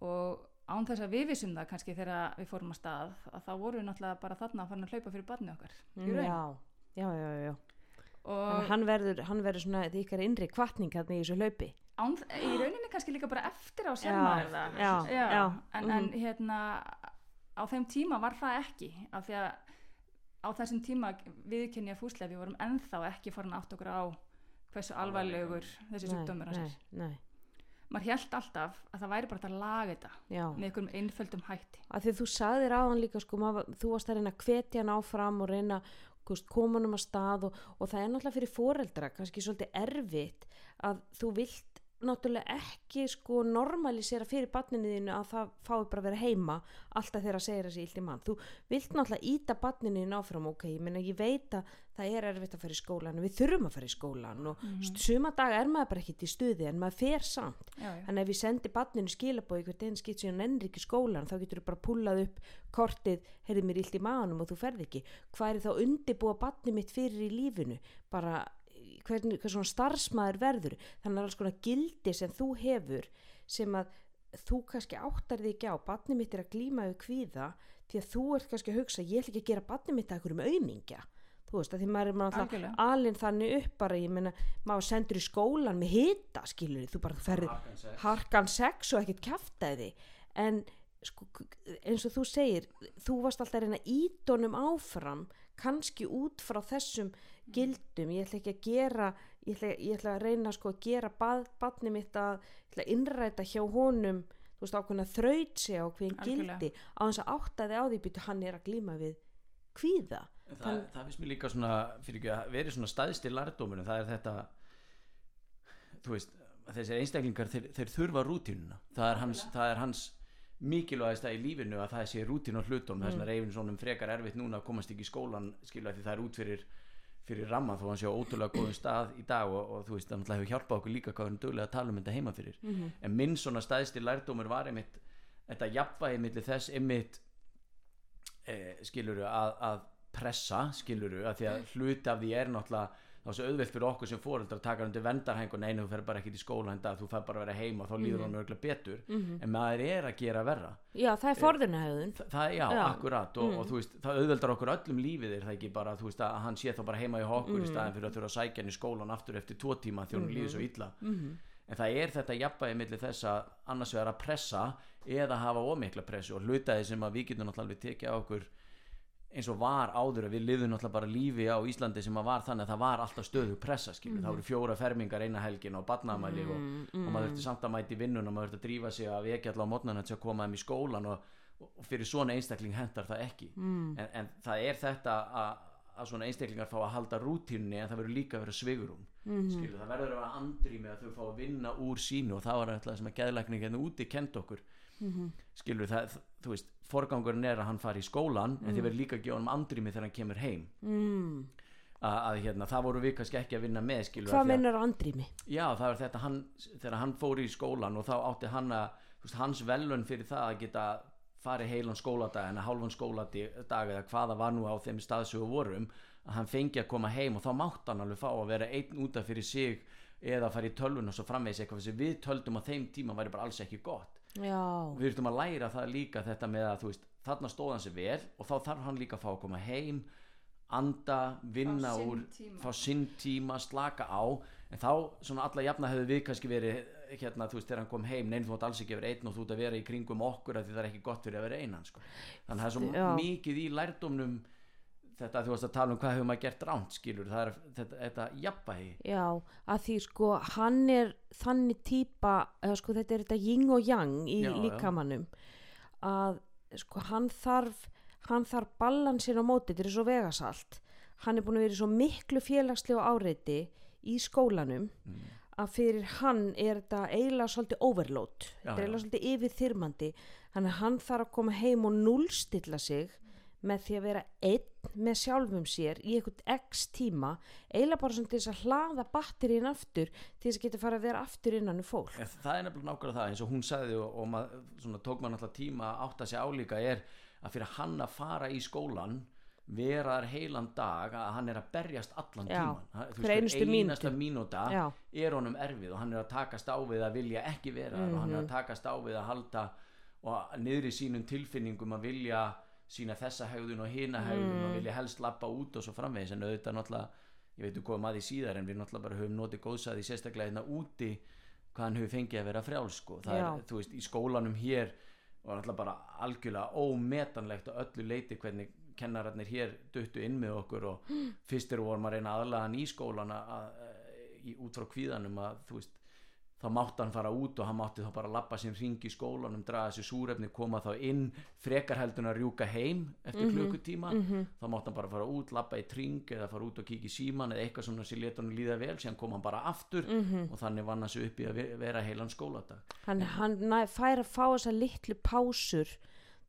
og án þess að við vissum það kannski þegar við fórum að stað að þá vorum við náttúrulega bara þarna að fara að hlaupa fyrir barni okkar í raun Já, já, já, já. Og hann verður, hann verður svona því ykkar innri kvartning hérna í þessu hlaupi. án, í rauninni kannski líka bara eftir á já, já, en, mhm. en hérna á þeim tíma var það ekki af því að á þessum tíma viðkynja fúslega við vorum ennþá ekki farin átt okkur á hversu alvarlegur þessi sjúkdómur er. nei, maður held alltaf að það væri bara að laga þetta já. með einhverjum einföldum hætti. Að því þú sagðir aðan líka sko, maður, þú varst að reyna að hvetja hann áfram og reyna þú veist, koma hann um að stað og, og það er náttúrulega fyrir foreldra kannski svolítið erfitt að þú vilt náttúrulega ekki sko normalisera fyrir barninu þínu að það fái bara að vera heima alltaf þegar að segja þessi illt í mann. Þú vilt náttúrulega íta barninu þínu áfram ok, ég meina ég veit að það er erfitt að fara í skólan við þurfum að fara í skólan og mm Mhm. suma daga er maður bara ekkert í stuði en maður fer samt. En ef ég sendi barninu skilabói hvert einn skipt síðan ennir ekki skólan þá getur þú bara pullað upp kortið heyrði mér illt í maðanum og þú ferð ekki. Hvað er þá undibúa barni mitt fyrir í lífinu? Bara hvernig, hvað svona starfsmæður verður. Þannig að alls konar gildi sem þú hefur sem að þú kannski áttar þig ekki á barni mitt er að glíma við kvíða því að þú ert kannski að hugsa ég ætla ekki að gera barni mitt að einhverjum auðmingja þú veist að því maður er maður alinn þannig upp bara ég meina maður sendur í skólan með hita skilur þú bara ferð Harkan sex. og ekkert kjaftaði. En sko, eins og þú segir þú varst alltaf að reyna ídónum áfram kannski út frá þessum gildum. Ég ætla ekki að gera ég ætla, ég ætla að reyna sko að gera bað, badni mitt að, ég ætla að innræta hjá honum þú veist ákveðna þraut sig á hverjum gildi. Á þess að áttaði á því býtu hann er að glíma við kvíða. En það, það finnst mér líka svona fyrir ekki að veri svona staðst í lærdóminu það er þetta þú veist, þessir einstaklingar þeir, þeir þurfa rútínuna. Það er hans, það er hans mikilvægast í lífinu að það sé rútín á hlutum mm. þess er einu svona frekar erfitt núna að komast ekki í skólan skilja því það er út fyrir fyrir ramma þó hann sé á ótrúlega góðum stað í dag og, og þú veist, það hefur hjálpað okkur líka hvað við erum duglega að tala um þetta heima fyrir mm -hmm. en minn svona stæðsti lærdómur var einmitt þetta jafnvægi millir þess einmitt e, skiluru að, að pressa skiluru að því að hluti af því er náttúrulega þá er svo auðvelt fyrir okkur sem fóreldrar að taka undir vendarhæng og neina þú fer bara ekkert í skóla en það þú fer bara að vera heima og þá líður hann örgulega betur. En maður er að gera verra. Já það er forðunahauðun Þa, það, já, Já. akkurat og, og þú veist, það auðveldar okkur öllum lífið er það ekki bara, þú veist, að hann sé þá bara heima í okkur í staðin fyrir að þurfa að sækja hann í skólan aftur eftir tvo tíma því hún líður svo illa. Mhm. en það er þetta jafnbæði millir þess að annars vegar að pressa eða hafa ómikla pressu og hluta því sem að við getum náttúrulega tekið á okkur eins og var áður að við lifum náttúrulega bara lífi á Íslandi sem að var þannig að það var alltaf stöðu pressa skilur, það voru fjóra fermingar eina helgin og badnamæli og, og maður þurfti samt að mæti vinnun og maður þurfti að drífa sig að vekja allavega á mótnana til að koma þeim í skólan og, og fyrir svona einstakling hendar það ekki. Mm. en, en það er þetta að, að svona einstaklingar fá að halda rútínunni en það verður líka að vera svigurum Mhm. skilur, það verður að vera andrými að þau fá að vinna úr sínu og það var alltaf sem að geðlækning hérna úti kend okkur Mhm. skilur það, þú veist forgangurinn er að hann fari í skólan en þið verður líka að gefa hann andrými þegar hann kemur heim mm. að, að hérna, það voru við kannski ekki að vinna með skilur hvað að- meinar andrými? Já, það var þetta hann, þegar hann fór í skólan og þá átti hann að, veist, hans velun fyrir það að geta farið heilan skóladag en að hálfan skóladag eða hvaða var nú á þeim stað sem við vorum að hann fengi að koma heim og þá mátt hann alveg fá að vera einn útaf fyrir sig eða fara í tölvun og svo framvegis eitthvað sem við töldum á þeim tíma væri bara alls ekki gott já, við þurfum að læra það líka þetta með að veist, þarna stóð hann sér vel og þá þarf hann líka að fá að koma heim anda, vinna Fá úr tíma. fá sinn tíma, slaka á en þá svona alla jafna hefur við kannski verið hérna, þú veist, þegar hann kom heim neinn þú átt alls ekki að vera einn og þú ert að vera í kringum okkur því það er ekki gott fyrir að vera einan sko. þannig að það er svo Já. mikið í lærdómnum þetta að þú varst að tala um hvað hefur maður gert ránt skilur, það er þetta, þetta jafnvægi já, að því sko hann er þannig eða sko þetta er þetta yin og yang í Já, já. líkamannum að sko hann þarf hann þarf balansin á móti þetta er svo vegasalt hann er búin að vera svo miklu félagslega áreiti í skólanum Mm. að fyrir hann er þetta eiginlega svolítið overload Já, þetta er já. eiginlega svolítið yfirþyrmandi hann þarf að koma heim og núlstilla sig með því að vera einn með sjálfum sér í einhvern x tíma eiginlega bara svona til þess að hlaða batterín aftur til þess að geta fara að vera aftur innan um fólk. En það er nefnilega nákvæmlega það eins og hún sagði og, og mað, svona, tók maður náttúrulega tíma að átta sig álíka er að fyrir hann að fara í skólan vera þar heilan dag að hann er að berjast allan Já, tíman þú veist, einasta mínúta er honum erfið og hann er að takast á við að vilja ekki vera þar og hann Mhm. er að takast á við að halda og niðri sínum tilfinningum að vilja sína þessa hegðun og hina hegðun Mm. og vilja helst lappa út og svo framvegis en auðvitað náttúrulega ég veit þú komum að því síðar en við náttúrulega bara höfum notið góðsæði sérstaklega hérna úti hvað hann hefur fengið að vera frjáls sko. það Já. er, þú veist, í skólanum hér var alltaf bara algjörlega ómetanlegt á öllu leiti hvernig kennararnir hér duttu inn með okkur og (gasps) fyrstir vorum að reyna aðlagan í skólan að, að, í, út frá kvíðanum að þú veist þá mátti hann fara út og hann mátti þá bara lappa sem ring í skólanum, draga þessi súrefni koma þá inn, frekar heldur en að rjúka heim eftir klukkutíma. þá mátti hann bara fara út, lappa í tring eða fara út og kíkja í síman eða eitthvað svona sem leta hann líða vel, síðan kom hann bara aftur og þannig vann hann sig upp í að ve- vera heilan skóladag. Hann, hann fær að fá þessar litlu pásur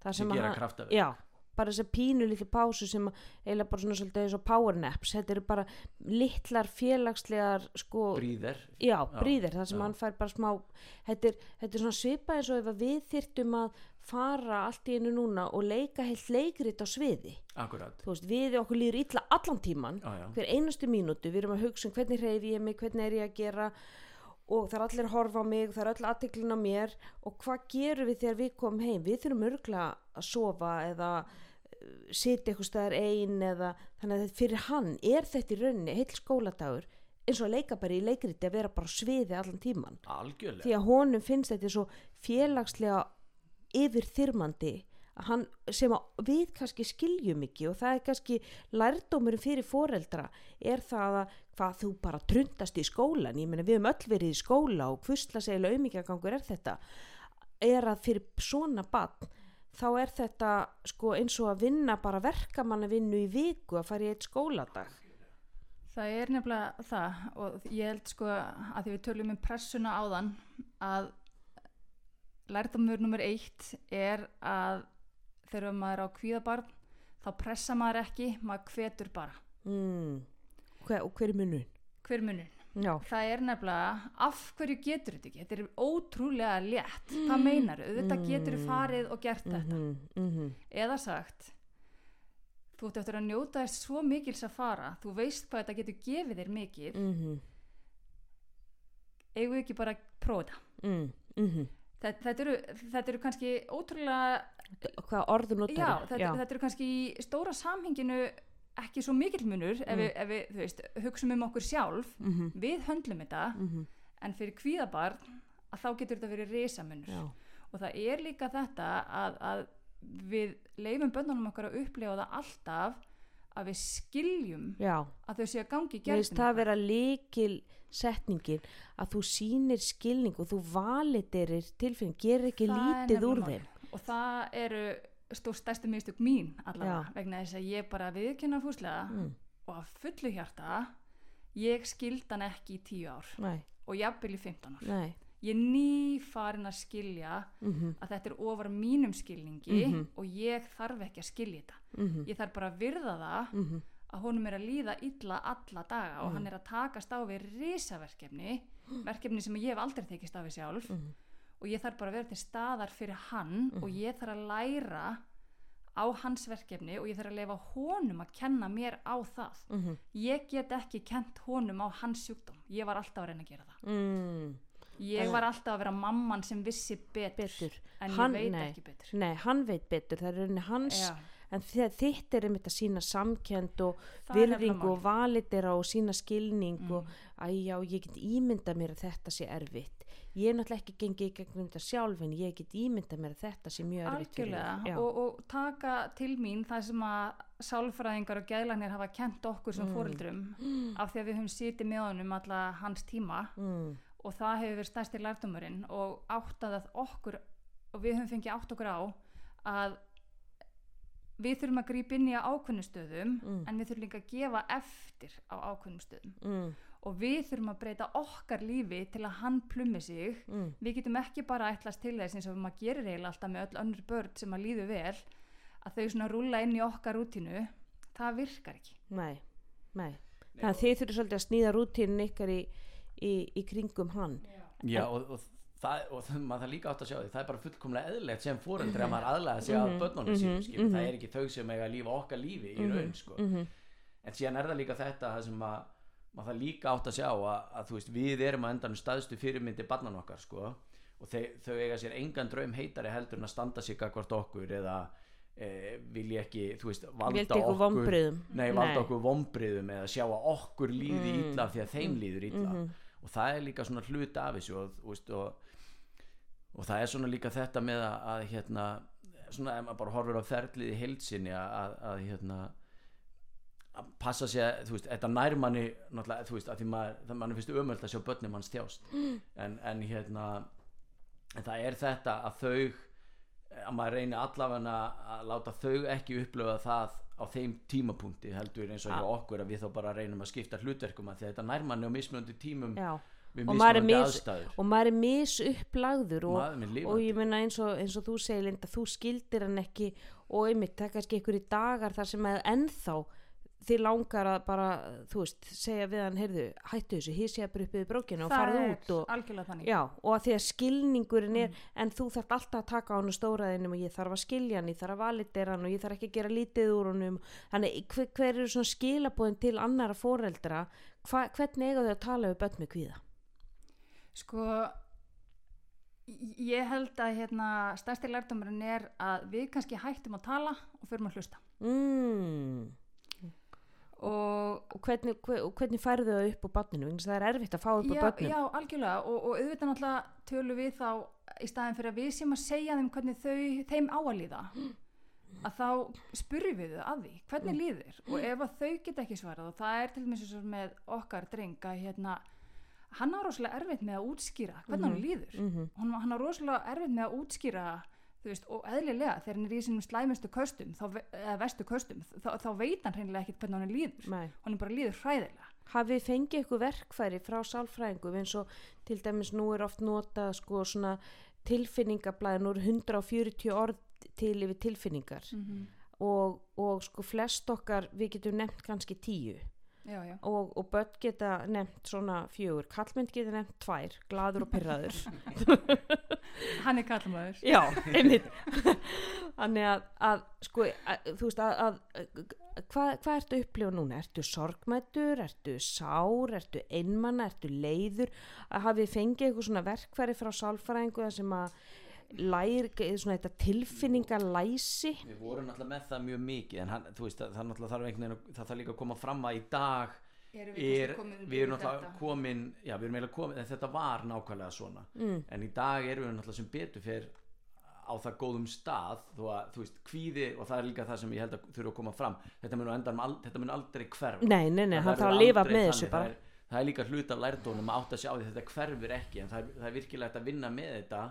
þar sem sem gera hann, kraftaverk. Já, bara þessar pínu litlu pásur sem að- eiginlega bara svona svolítið eins og power naps. Þetta eru bara litlar félagslegar sko, bríðir. Já, bríðir þar sem já. hann fær bara smá þetta er, þetta er svona svipað eins og ef að við þyrftum að fara allt í einu núna og leika heilt leikrit á sviði. Akkurat. Þú veist, við okkur líður illa allan tíman já, já. hver einustu mínútu, við erum að hugsa um hvernig hreyfi ég mig, hvernig er ég að gera og það er allir að horfa á mig, það er öll aðteklin á mér. Og hvað gerum við þegar við komum heim? Við þurfum örgla að sofa eða uh, sitja eitthvað staðar ein eða þannig að þetta- fyrir hann er þetta í rauninni heill skóladagur eins og að leika bara í leikriti að vera bara sviði allan tíman algjörlega. Því að honum finnst þetta svo félagslega yfirþyrmandi hann, sem við kannski skiljum ekki og það er kannski lærdómurinn fyrir foreldra er það að hvað þú bara trundast í skólan ég meina við höfum öll verið í skóla og hvustla segla auðmíkjagangur er þetta er að fyrir svona barn þá er þetta sko eins og að vinna bara verkamanna vinnu í viku að fara í eitt skóladag Það er nefnilega það og ég held sko að því við tölum um pressuna áðan að lærdamur nummer eitt er að þegar maður er á kvíðabarn þá pressa maður ekki, maður hvetur bara. mm. Hver, og hver er munun? Hver er munun? Já, Það er nefnilega, af hverju getur þetta ekki? Þetta er ótrúlega létt. Hvað meinar þau? Þetta getur farið og gert þetta. mm, mm, Eða sagt, þú ert eftir að njóta þess svo mikils að fara, þú veist hvað þetta getur gefið þér mikið, mm, eigum við ekki bara að prófa þetta. mm, mm. Þetta, þetta, eru, þetta eru kannski ótrúlega, hvað orðu notar já, þetta, þetta eru kannski í stóra samhenginu ekki svo mikill munur ef, við, ef við, veist, hugsum um okkur sjálf, mm við höndlum þetta, -hmm. en fyrir kvíðabarn að þá getur þetta verið risamunur. já, Og það er líka þetta að, að við leifum bönnunum okkar að upplifa það alltaf að við skiljum já, að þau séu að gangi mér finnst það að vera líkil setningin að þú sýnir skilning og þú validirir tilfinning, gerir ekki Það lítið úr þeim. og það eru stór stærstu mistök mín allavega vegna þess að ég bara viðkynna fúslega mm, og að fullu hjarta ég skild hann ekki í tíu ár nei, og jafnvel í 15 ár. Nei. Ég er ný farin að skilja mm að þetta er ofar mínum skilningi Mhm. og ég þarf ekki að skilja þetta. -hmm, ég þarf bara að virða það mm að honum er að líða illa alla daga og Mhm. hann er að takast á við risaverkefni (gasps) verkefni sem ég hef aldrei tekist á við sjálf. Mhm. Og ég þarf bara að vera til staðar fyrir hann og ég þarf að læra á hans verkefni og ég þarf að lefa honum að kenna mér á það -hmm. ég get ekki kent honum á hans sjúkdóm ég var alltaf að reyna að gera það mm. ég var alltaf að vera mamman sem vissi betur, betur en Hann- ég veit nei. ekki betur nei, hann veit betur, það er rauninni hans Já, en þitt er einmitt að sína samkend og það virðingu og málið. validera og sína skilning Mm. og að já, ég get ímynda mér að þetta sé erfitt ég er náttúrulega ekki gengið í gegnum þetta sjálf en ég get ímynda mér þetta sé mjög fyrir algjörlega þig. Já. og, og taka til mín það sem að sálfræðingar og gæðlanir hafa kent okkur sem Mm. fóreldrum af því að við höfum sitið með honum alla hans tíma mm, og það hefur verið stærsti lærdumurinn og áttað að okkur og við höfum fengið átt okkur á að við þurfum að grípa inn í á ákveðnum stöðum Mm. en við þurfum líka að gefa eftir á ákveðnum stöðum mm, og við þurfum að breyta okkar lífi til að hann plummi sig. Mm, við getum ekki bara ætlast til þess eins og maður gerir eiginlega alltaf með öll önnur börn sem að líðu vel að þau svona rúlla inn í okkar rútínu. Það virkar ekki. Nei, nei. Þannig að þið þurfum svolítið að snýða rútínin ykkar í, í, í kringum hann. Já, og, og, það, og það, maður það líka átt að sjá því það er bara fullkomlega eðlilegt sem fóreldri að maður aðlæða sig að börnunum sínum mhm, skilur. mhm. það er ekki þau sem eiga að lífa okkar lífi í raun sko. mm en síðan er það líka þetta það sem að maður það líka átt að sjá að, að þú veist, við erum að endanum staðstu fyrirmyndi barnan okkar sko, og þau, þau eiga sér engan draum heitari heldur en að standa sig akkvart okkur eða e, vilja ekki, þú veist, valda okkur vombriðum Nei, valda okkur vombriðum eða sjá að okkur líði Mm. illa því að þeim líður illa. Mhm. og það er líka svona hlut af þessu og, veist, og, og það er svona líka þetta með að, að hérna, svona ef maður bara horfir á ferlið í heilsinni að, að, að hérna að passa sig að, þú veist, þetta nær manni náttúrulega, þú veist, að því maður, það manni finnst umöld að sjá börnum manns þjást. En, en hérna en það er þetta að þau að maður reyni allavega að láta þau ekki upplöfa það á þeim tímapunkti heldur eins og hjá okkur að við þá bara reynum að skipta hlutverkum að þetta nær manni á mismunandi tímum já. við Og maður er mismunandi mis- aðstæður. og maður er misupplagður og, minn og ég meina eins og, eins og þú segir Linda, þú skildir hann ekki og einmitt, það er kannski í dagar þar sem að ennþá þið langar að bara, þú veist, segja við hann heyrðu, hættu þessu, hísja bara upp við brókinu og farið út og, já, og að því að skilningurinn er en þú þarf alltaf að taka á hann stóraðinum og ég þarf að skilja hann, ég þarf að validera hann og ég þarf ekki að gera lítið úr honum. Þannig, hver, hver eru svona skilabóðin til annara foreldra, Hva, hvernig eiga þau að tala við börn með kvíða? sko ég held að hérna stærsti lærdumurinn er að við kannski hættum að tala og förum að hlusta. Mm. Og og hvernig, hvernig færðu það upp á að það er erfitt að fá upp á börnum. já, algjörlega. Og, og auðvitað náttúrulega tölum við þá í staðin fyrir að við sem að segja þeim hvernig þau, þeim á að þá spurrum við þau að því hvernig líður? Og ef að þau geta ekki svarað og það er til dæmis með okkar dreng að hérna hann á rosalega erfitt með að útskýra hvernig hann líður. Mhm. hann, hann á rosalega erfitt með að útskýra þú veist, og eðlilega þegar hann er í sínum slæmustu köstum eða vestu köstum þá, þá veit hann hreinlega ekkert hvernig hann líður. Nei. hann bara líður hræðilega. Hafið fengið ykkur verkfæri frá sálfræðingum eins og til dæmis nú er oft notað sko svona tilfinningablaði nú eru 140 orð til yfir tilfinningar. Mm og, og sko flest okkar við getum nefnt kannski tíu já, já, og, og börn geta nefnt svona fjögur, kallmynd geta nefnt tvær gladur og pyrraður (laughs) hann er kallmaður já, einmitt. Þannig að, að sko að, þú veist að, að hvað, hvað ertu að upplifa núna? Ertu sorgmættur, ertu sár, ertu einmanna, ertu leiður? Að hafið fengið eitthvað svona verkfæri frá sálfræðingu þar sem að læri, svona þetta tilfinningalæsi. Við vorum náttúrulega með það mjög mikið en hann, þú veist, það, það náttúrulega þarf einhvern veginn að- það þarf líka að koma fram að í dag erum er, komin við erum þetta? komin já, við erum eiginlega komin, en þetta var nákvæmlega svona. Mm, en í dag erum við náttúrulega sem betur fyrir á það góðum stað þó að, þú veist, kvíði og það er líka það sem ég held að þurfa að koma fram. Þetta mun, al, þetta mun aldrei hverf nei, nei, nei, hann verður þarf að lifa með þessu það bara er, það er líka hlut af lærdónum að átta sig á því að þetta hverfur ekki en það er, það er virkilega að vinna með þetta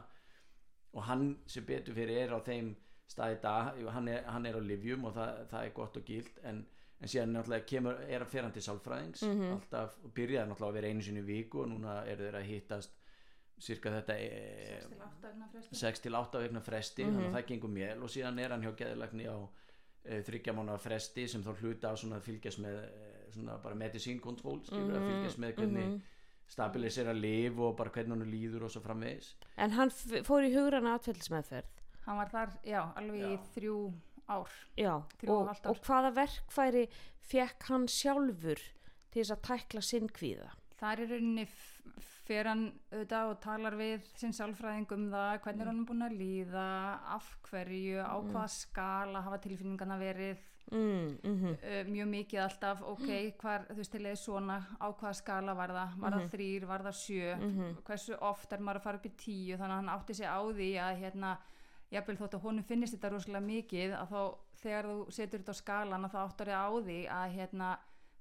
og hann sem betur fyrir er á þeim stað í dag hann er, hann er á livjum og það, það er gott og gilt en, en síðan náttúrulega kemur, er að fer hann til sálfræðings Mhm. alltaf, og byrjaði náttúrulega að vera einu sinni í viku og núna eru þeir að hittast cirka þetta e, 6 til 8 vegna fresti þannig Mhm. að það gengur mjög og síðan er hann hjá geðlækni á e, þryggja mánuða fresti sem þá hluta á svona að fylgjast með e, svona bara medicine control skilur að fylgjast með hvernig mhm. Stabilisera lif og bara hvernig hann líður og svo framvegis. En hann fór í hugrana atfellismeðferð hann var þar, já, alveg í Já. þrjú ár. Já, Þrjú og ár. og hvaða verkfæri fekk hann sjálfur til þess að tækla sinn kvíða? Þar er rauninni f- fer hann auðvitað og talar við sinn sálfræðing um það, hvernig er hann búin að líða af hverju, á hvaða skala hafa tilfinningarna verið mm, mm uh, mjög mikið alltaf, ok, hvar, þú veist, til eða svona, á hvaða skala var það, var það þrýr, var það sjö, hversu oft er maður að fara upp í tíu, þannig að hann átti sig á því að hérna, jafnvel þótt að honum finnist þetta rosalega mikið, að þá þegar þú setur þetta á skalan að þá áttar þið á því að hérna,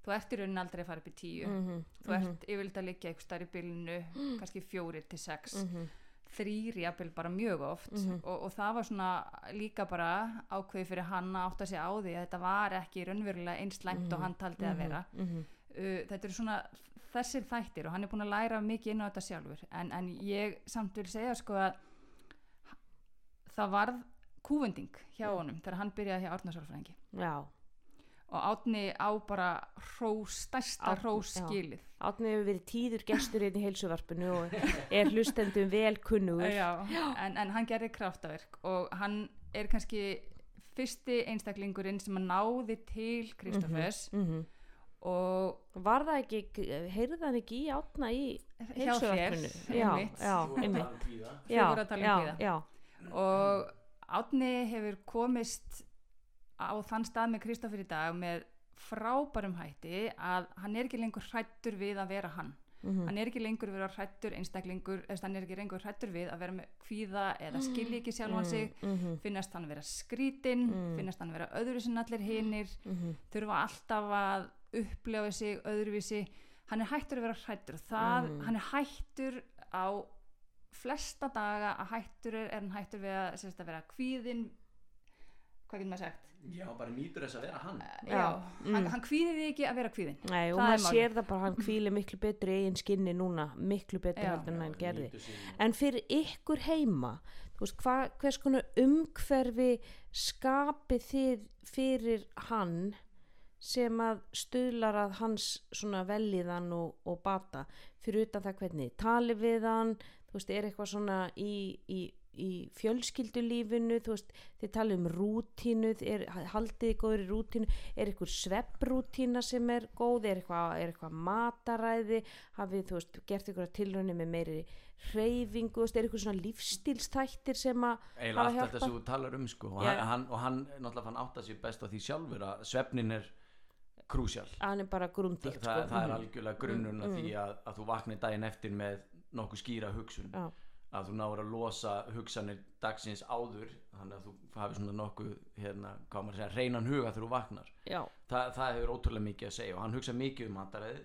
þú ert í rauninni aldrei að fara upp í tíu, Mhm. þú ert yfirleitt að liggja eitthvað starf í bylunu, (gasps) kannski fjórir til sex, Mhm. þrýr jafnvel bara mjög oft og, og það var svona líka bara ákveði fyrir hann að átta sig á því að þetta var ekki raunverulega eins slæmt og hann taldi að vera. Mhm. uh, þetta eru svona þessir þættir og hann er búin að læra mikið inn á þetta sjálfur. En, en ég samt vil segja sko að það varð kúvending hjá honum þegar hann byrjaði hjá Árnarsálfræðingi já, og Átni á bara hrós, stærsta Árni, hrós já. skilið Átni hefur verið tíður gestur inn í heilsuvarpinu og er hlustendum vel kunnugur Já, en, en hann gerði kraftaverk og hann er kannski fyrsti einstaklingurinn sem að náði til Kristofers Mhm. og Var það ekki, heyrði hann ekki í átna í heilsuvarpinu? Já, einmitt. já, einmitt. Já, voru að tala um já, kvíða. já, og Átni hefur komist á þann stað með Kristoffer í dag með frábærum hætti að hann er ekki lengur hrættur við að vera hann. Mhm. hann er ekki lengur vera hrættur einstaklingur eða hann er ekki lengur hrættur við að vera með kvíða eða skilja ekki sjálfan sig. mhm, finnast hann vera skrítinn finnast hann vera öðru sem allir hinir mhm. þurfa alltaf að upplefa sig öðruvísi. Hann er hættur að vera hrættur það, Mm. hann er hættur á flesta daga að hættur er, er hann hættur við að, að vera kvíðinn. Hvað getur maður sagt já, bara nýtur þess að vera hann. Já, Mm. hann, hann kvíði því ekki að vera kvíðinn. Nei, og Það er maður sér það bara hann kvíli miklu betur í eigin skinni núna, miklu betur heldur en hann gerði. en fyrir ykkur heima þú veist, hva, hvers konar umhverfi skapið þið fyrir hann sem að stuðlar að hans svona velliðan og, og bata? Fyrir utan það hvernig tali við hann þú veist, er eitthvað svona í, í, í fjölskyldulífinu þú veist, þið tali um rútínu er, haldið í rútínu er eitthvað svepprútína sem er góð er eitthvað, er eitthvað mataræði hafið þú veist, gert eitthvað tilraunir með meiri hreyfingu, er eitthvað svona lífstílstættir sem að hafa allt þetta sem þú talar um sko. og, Já. hann, og hann náttúrulega fann átta sér best á því sjálfur að svefnin er krúsjál hann bara Þa, grundilt það, sko. það er Mhm. algjörlega grunnurinn af því að, að þú vaknir daginn eftir með nokkuð skýra hugsun Já. Að þú náður að losa hugsanir dagsins áður þannig að þú hafi svona nokkuð hérna, hvað maður að segja, reynan huga þegar þú vaknar. Já, Þa, það hefur ótrúlega mikið að segja og hann hugsa mikið um mataræðið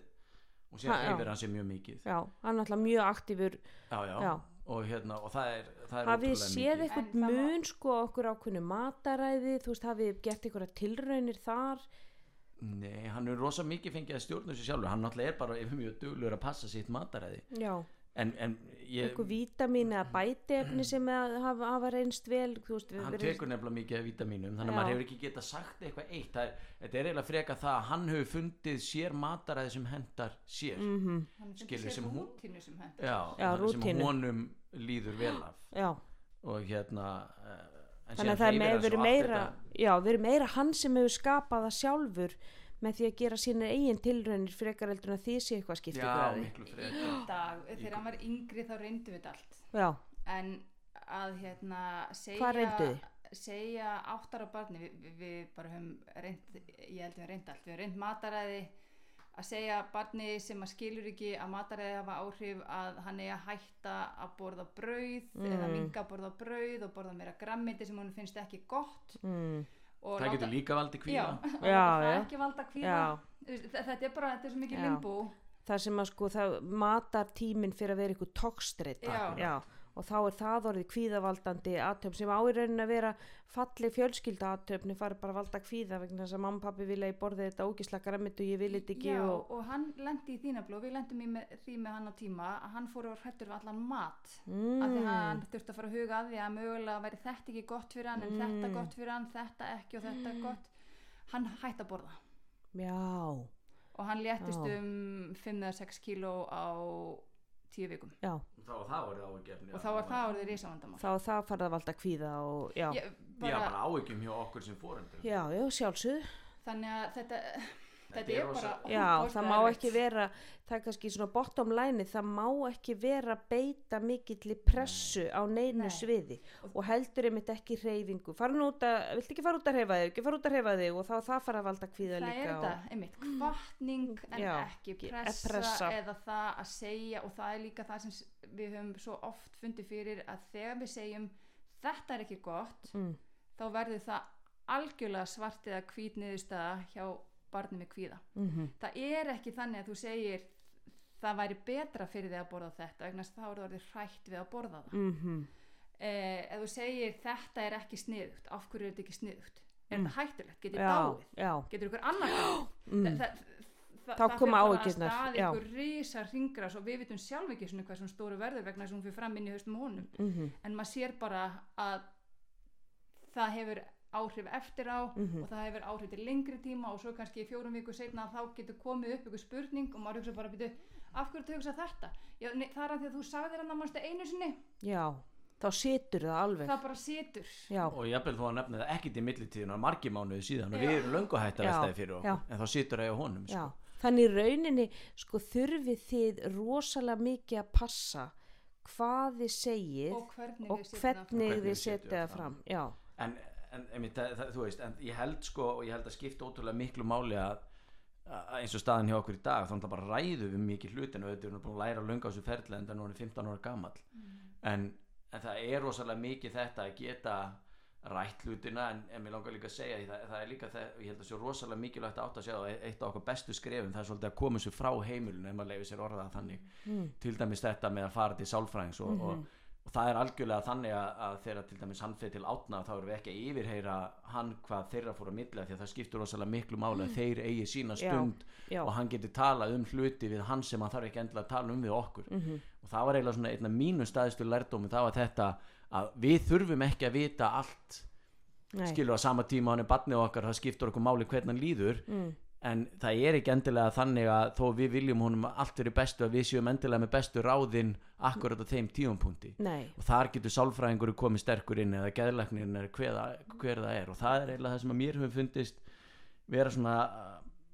og síðan Ha, hefur hann sér mjög mikið. Já, hann er alltaf mjög aktífur. Já, já. Já. og hérna og það er, það er hafið ótrúlega séð mikið. eitthvað En það má- mun sko okkur ákveðnu mataræði? Þú veist, hafið gert eitthvað tilraunir þar? Nei, hann er rosa mikið fengið að stjórna þessu sjálfur. Hann náttúrulega er bara yfir mjög duglur að passa sitt mataræði. Já, eitthvað vítamin eða bætiefni sem að hafa, hafa reynst vel veist, við- hann tekur nefnilega mikið af vítamínum þannig að maður hefur ekki getað sagt eitthvað eitt. Það er, þetta er eiginlega freka það að hann hefur fundið sér mataræði sem hendar sér. Mhm, hann finnst Skilur sér sem hún- rútínu sem hendur já, Já, hann- sem honum líður vel af. Já, og hérna en þannig að það er hann svo verið meira já, verið meira hann sem hefur skapað það sjálfur með því að gera sína eigin tilraunir frekar heldur en að því sé eitthvað skipt ykkur já, miklu frekar. Dag, þegar hann var yngri þá reyndu við allt. Já, en að hérna segja, segja áttar á barni við, við, við bara höfum reynd ég held við höfum reynd allt, við höfum reynd mataræði að segja barni sem að skilur ekki að mataræði hafa áhrif að hann er að hætta að borða brauð eða minga að borða brauð og borða meira grammiti sem hún finnst ekki gott. Mm, það getur líka valdi já, kvíða og Já, það já. ekki valda kvíða Já. Þetta er bara, þetta er svo mikið Já. limbo það sem að sko það matar tíminn fyrir að vera ykkur tókstreita Já. Og þá er það orðið kvíðavaldandi aðtöfn sem á í rauninni að vera falleg fjölskylda aðtöfni fari bara valda kvíða vegna þess að mamma og pappi vilja ég borði þetta ógislega græmit og ég vil þetta ekki Já, og, og hann lendi í þína blóð, við lendum í með, því með hann á tíma að hann fór og hrættur við allan mat. Mm, af því að hann þurfti að fara að huga að því að mögulega væri þetta ekki gott fyrir hann en þetta Mm. gott fyrir hann, þetta ekki og þetta gott. Hann hætti að borða. Já, og hann léttist Já. um 5-6 kíló á 10 vikum. Já. Þá var það orðið áhugjefni og þá var það orðið risavandamál. Þá er það farið að valda kvíða og já, Ég, já, bara, bara áhyggjum hjá okkur sem fórendur já, já, sjálfsögð þannig að þetta þetta er bara Já, það má ekki vera, það er kannski svona bottom line, það má ekki vera að beita mikill pressu á neinu Nei. sviði og heldur einmitt ekki hreyfingu. Fara nú út að, viltu ekki fara út að hreyfa þig, ekki fara út að hreyfa þig og þá það fara að valda kvíða það líka. er þetta, og, einmitt, kvartning en Já, ekki pressa, pressa. eða það að segja og það er líka það sem við höfum svo oft fundið fyrir að þegar við segjum þetta er ekki gott mm, þá verður það algjörlega svart eða hvít niðurstaða hjá barni með kvíða. Mm það er ekki þannig að þú segir það væri betra fyrir þig að borða þetta vegna þá er það orðið hrætt við að borða það. Mm eh, ef þú segir þetta er ekki sniðugt af hverju er þetta ekki sniðugt? Er Mm. þetta hættulegt, getur já, dáið? já, getur ykkur annar dáið? (gasps) Mm, Þa- það, Þá það koma fer bara að stað já. ykkur risa ringras og við vitum sjálf ekki svona hvað svona stóru verður vegna þess að hún fyrir fram inn í haustum á honum. Mm en maður sér bara að það hefur áhrif eftir á Mhm. og það hefur áhrif til lengri tíma og svo kannski í fjórum viku setna þá getur komið upp ykkur spurning og maður hugsa bara býtu af hverju þú hugsa þetta Já, nei, það er að því að þú sagðir hann að mannstu einu sinni já, þá situr það alveg. það bara situr Já, og jafnvel þó að nefna það ekkit í millitíðun margi mánuði síðan og við erum löngu hægt að Já, vestæði fyrir okkur já. en þá situr það hjá honum sko. Þannig í rauninni, sko, þurfið þið rosalega mikið að passa hvað þið segið og hvernig og við setjum það hvernig þið setja það það fram. Já, en, en það, það, þú veist en ég held sko og ég held að skipta ótrúlega miklu máli að að eins og staðan hjá okkur í dag þá er það bara ræðu við mikið hlutin og þetta er búin að læra að lunga á þessu ferli en það er núna 15 ára gamall. En, en það er rosalega mikið þetta að geta rætt hlutina en, en mér langar líka að segja það, það er líka það, ég held að sé rosalega mikilvægt átt að segja og eitt af okkar bestu skrefum það er svolítið að koma sér frá heimilinu ef maður leifir sér orðað þannig. Mm. til dæmis þetta með að fara til sálfræðings og, og, og það er algjörlega þannig að, að þegar til dæmis hann fyrir til átna þá erum við ekki að yfirheyra hann hvað þeirra fór að milla því að það skiptur rosalega miklu máli að þeir eigi sína Já, stund já. og hann geti talað um hluti við hann sem hann þarf ekki endilega að tala um við okkur Mhm. og það var eiginlega svona einna mínu staðistu lærdómi það var þetta að við þurfum ekki að vita allt Nei. skilur á sama tíma hann er barnið okkar það skiptur okkur máli hvernig hann líður Mm. En það er ekki endilega þannig að þó við viljum honum allt verið bestu að við séum endilega með bestu ráðin akkurat á þeim tíumpunkti Nei, og þar getur sálfræðingur komið sterkur inn eða geðlæknirinn eða hver, hver það er. Og það er eiginlega það sem að mér hefur fundist vera svona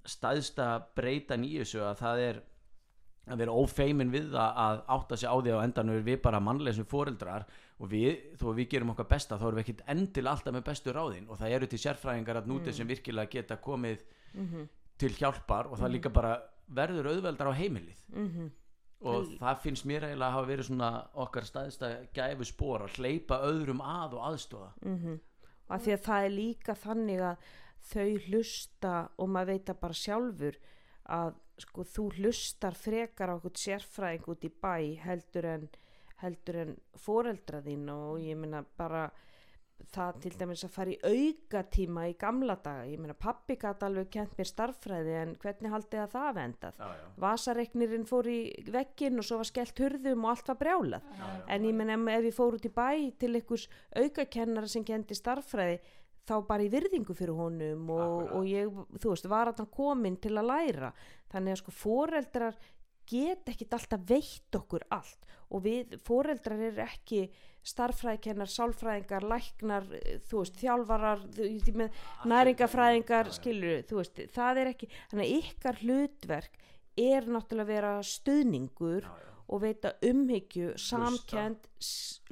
staðsta breytan í þessu að það er að vera ófeimin við að átta sig á því á endanum er við bara mannleysum foreldrar og við, þó við gerum okkar besta þá erum við ekkit endil alltaf með bestu ráðin og það eru til sérfræðingar að núti sem virkilega geta komið mhm, til hjálpar og það líka bara verður auðveldar á heimilið. Mhm, og það finnst mér eiginlega að hafa verið svona okkar staðista gæfu spór að hleypa öðrum að og aðstóða mhm. Og að því að það er líka þannig að þau hlusta og maður veit það bara sjálfur að sko þú hlustar frekar á okkur sérfræðing út í bæ heldur en heldur en foreldra þín og ég meina bara það til dæmis að fara í aukatíma í gamla daga, ég meina pappi gæti alveg kent mér starffræði en hvernig haldið að það vendað? Vasareiknirinn fór í veggin og svo var skellt hurðum og allt var brjálað. Já, já. en ég menn ef ég fór út í bæ til einhvers aukakennara sem kendi starffræði þá bara í virðingu fyrir honum og, og ég, þú veist, var að hann komin til að læra. Þannig að sko foreldrar get ekkit alltaf veitt okkur allt. Og við foreldrar eru ekki starffræðikennar, sálfræðingar, læknar, eh, þú veist, þjálfarar, með næringafræðingar, skilur, þú veist, það er ekki, þannig að ykkar hlutverk er náttúrulega að vera stuðningur Já, já. og veita umhyggju, samkend,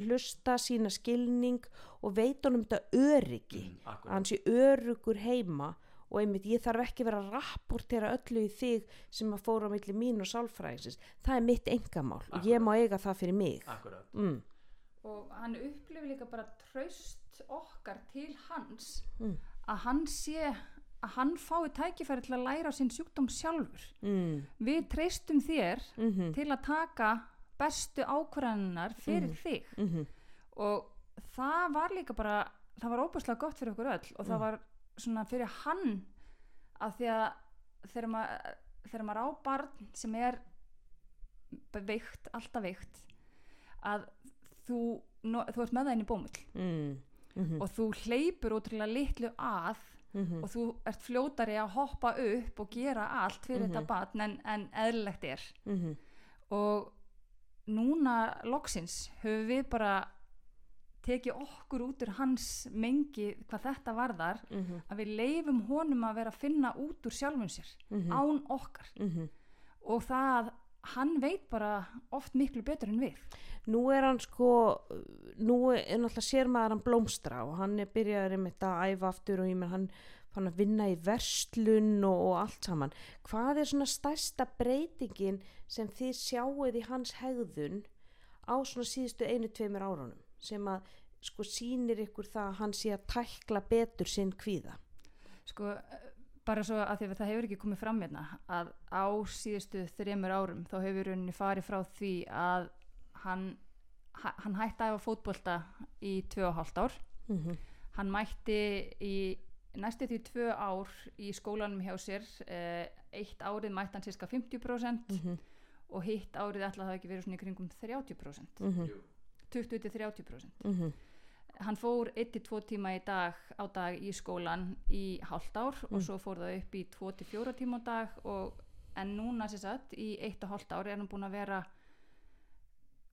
hlusta sína skilning og veita honum þetta öryggi, Mm, hann sé örugur heima og einmitt ég þarf ekki vera að rapportera öllu í þig sem að fóra á milli mín og sálfræðingsins. Það er mitt engamál og ég má eiga það fyrir mig. Akkurat. Mm, og hann upplifir líka bara traust okkar til hans Mm. að hann sé að hann fái tækifæri til að læra á sinn sjúkdóm sjálfur. Mm, við treystum þér mm til að taka bestu ákvarðaninnar fyrir þig. Mm og það var líka bara það var óbúslega gott fyrir okkur öll og það Mm. var svona fyrir hann að því að þegar maður, þegar maður á barn sem er veikt, alltaf veikt að þú, no, þú ert með það inn í bómull. Mm, mm, og þú hleypur ótrúlega litlu að mm, og þú ert fljótari að hoppa upp og gera allt fyrir Mhm. þetta barn en, en eðlilegt er. Mm, og núna loksins höfum við bara tekið okkur út úr hans mengi hvað þetta varðar mm, að við leifum honum að vera að finna út úr sjálfum sér mm, án okkar. Mm. og það hann veit bara oft miklu betur en við. Nú er hann sko, nú er náttúrulega sér maður hann blómstra og hann er byrjaður einmitt að æfa aftur og ég menn hann fann að vinna í verslun og, og allt saman. Hvað er svona stærsta breytingin sem þið sjáuð í hans hegðun á svona síðustu einu, tveimur árunum sem að sko sýnir ykkur það að hann sé að tækla betur sinn kvíða? sko bara svo að því að það hefur ekki komið fram hérna að á síðustu þreymur árum þá hefur rauninni farið frá því að hann, ha- hann hætti að æfa fótbolta í tvö og hálft ár Mm -hmm. hann mætti í næstu því tvö ár í skólanum hjá sér eh, eitt árið mætti hann sérska 50% Mm -hmm. og hitt árið ætla það ekki verið svona í kringum 30% Mm -hmm. 20-30% hann fór 1-2 tíma í dag á dag í skólan í hálft ár og Mm. svo fór það upp í 2-4 tíma á dag og, en núna sér satt í 1,5 ár er hann búin að vera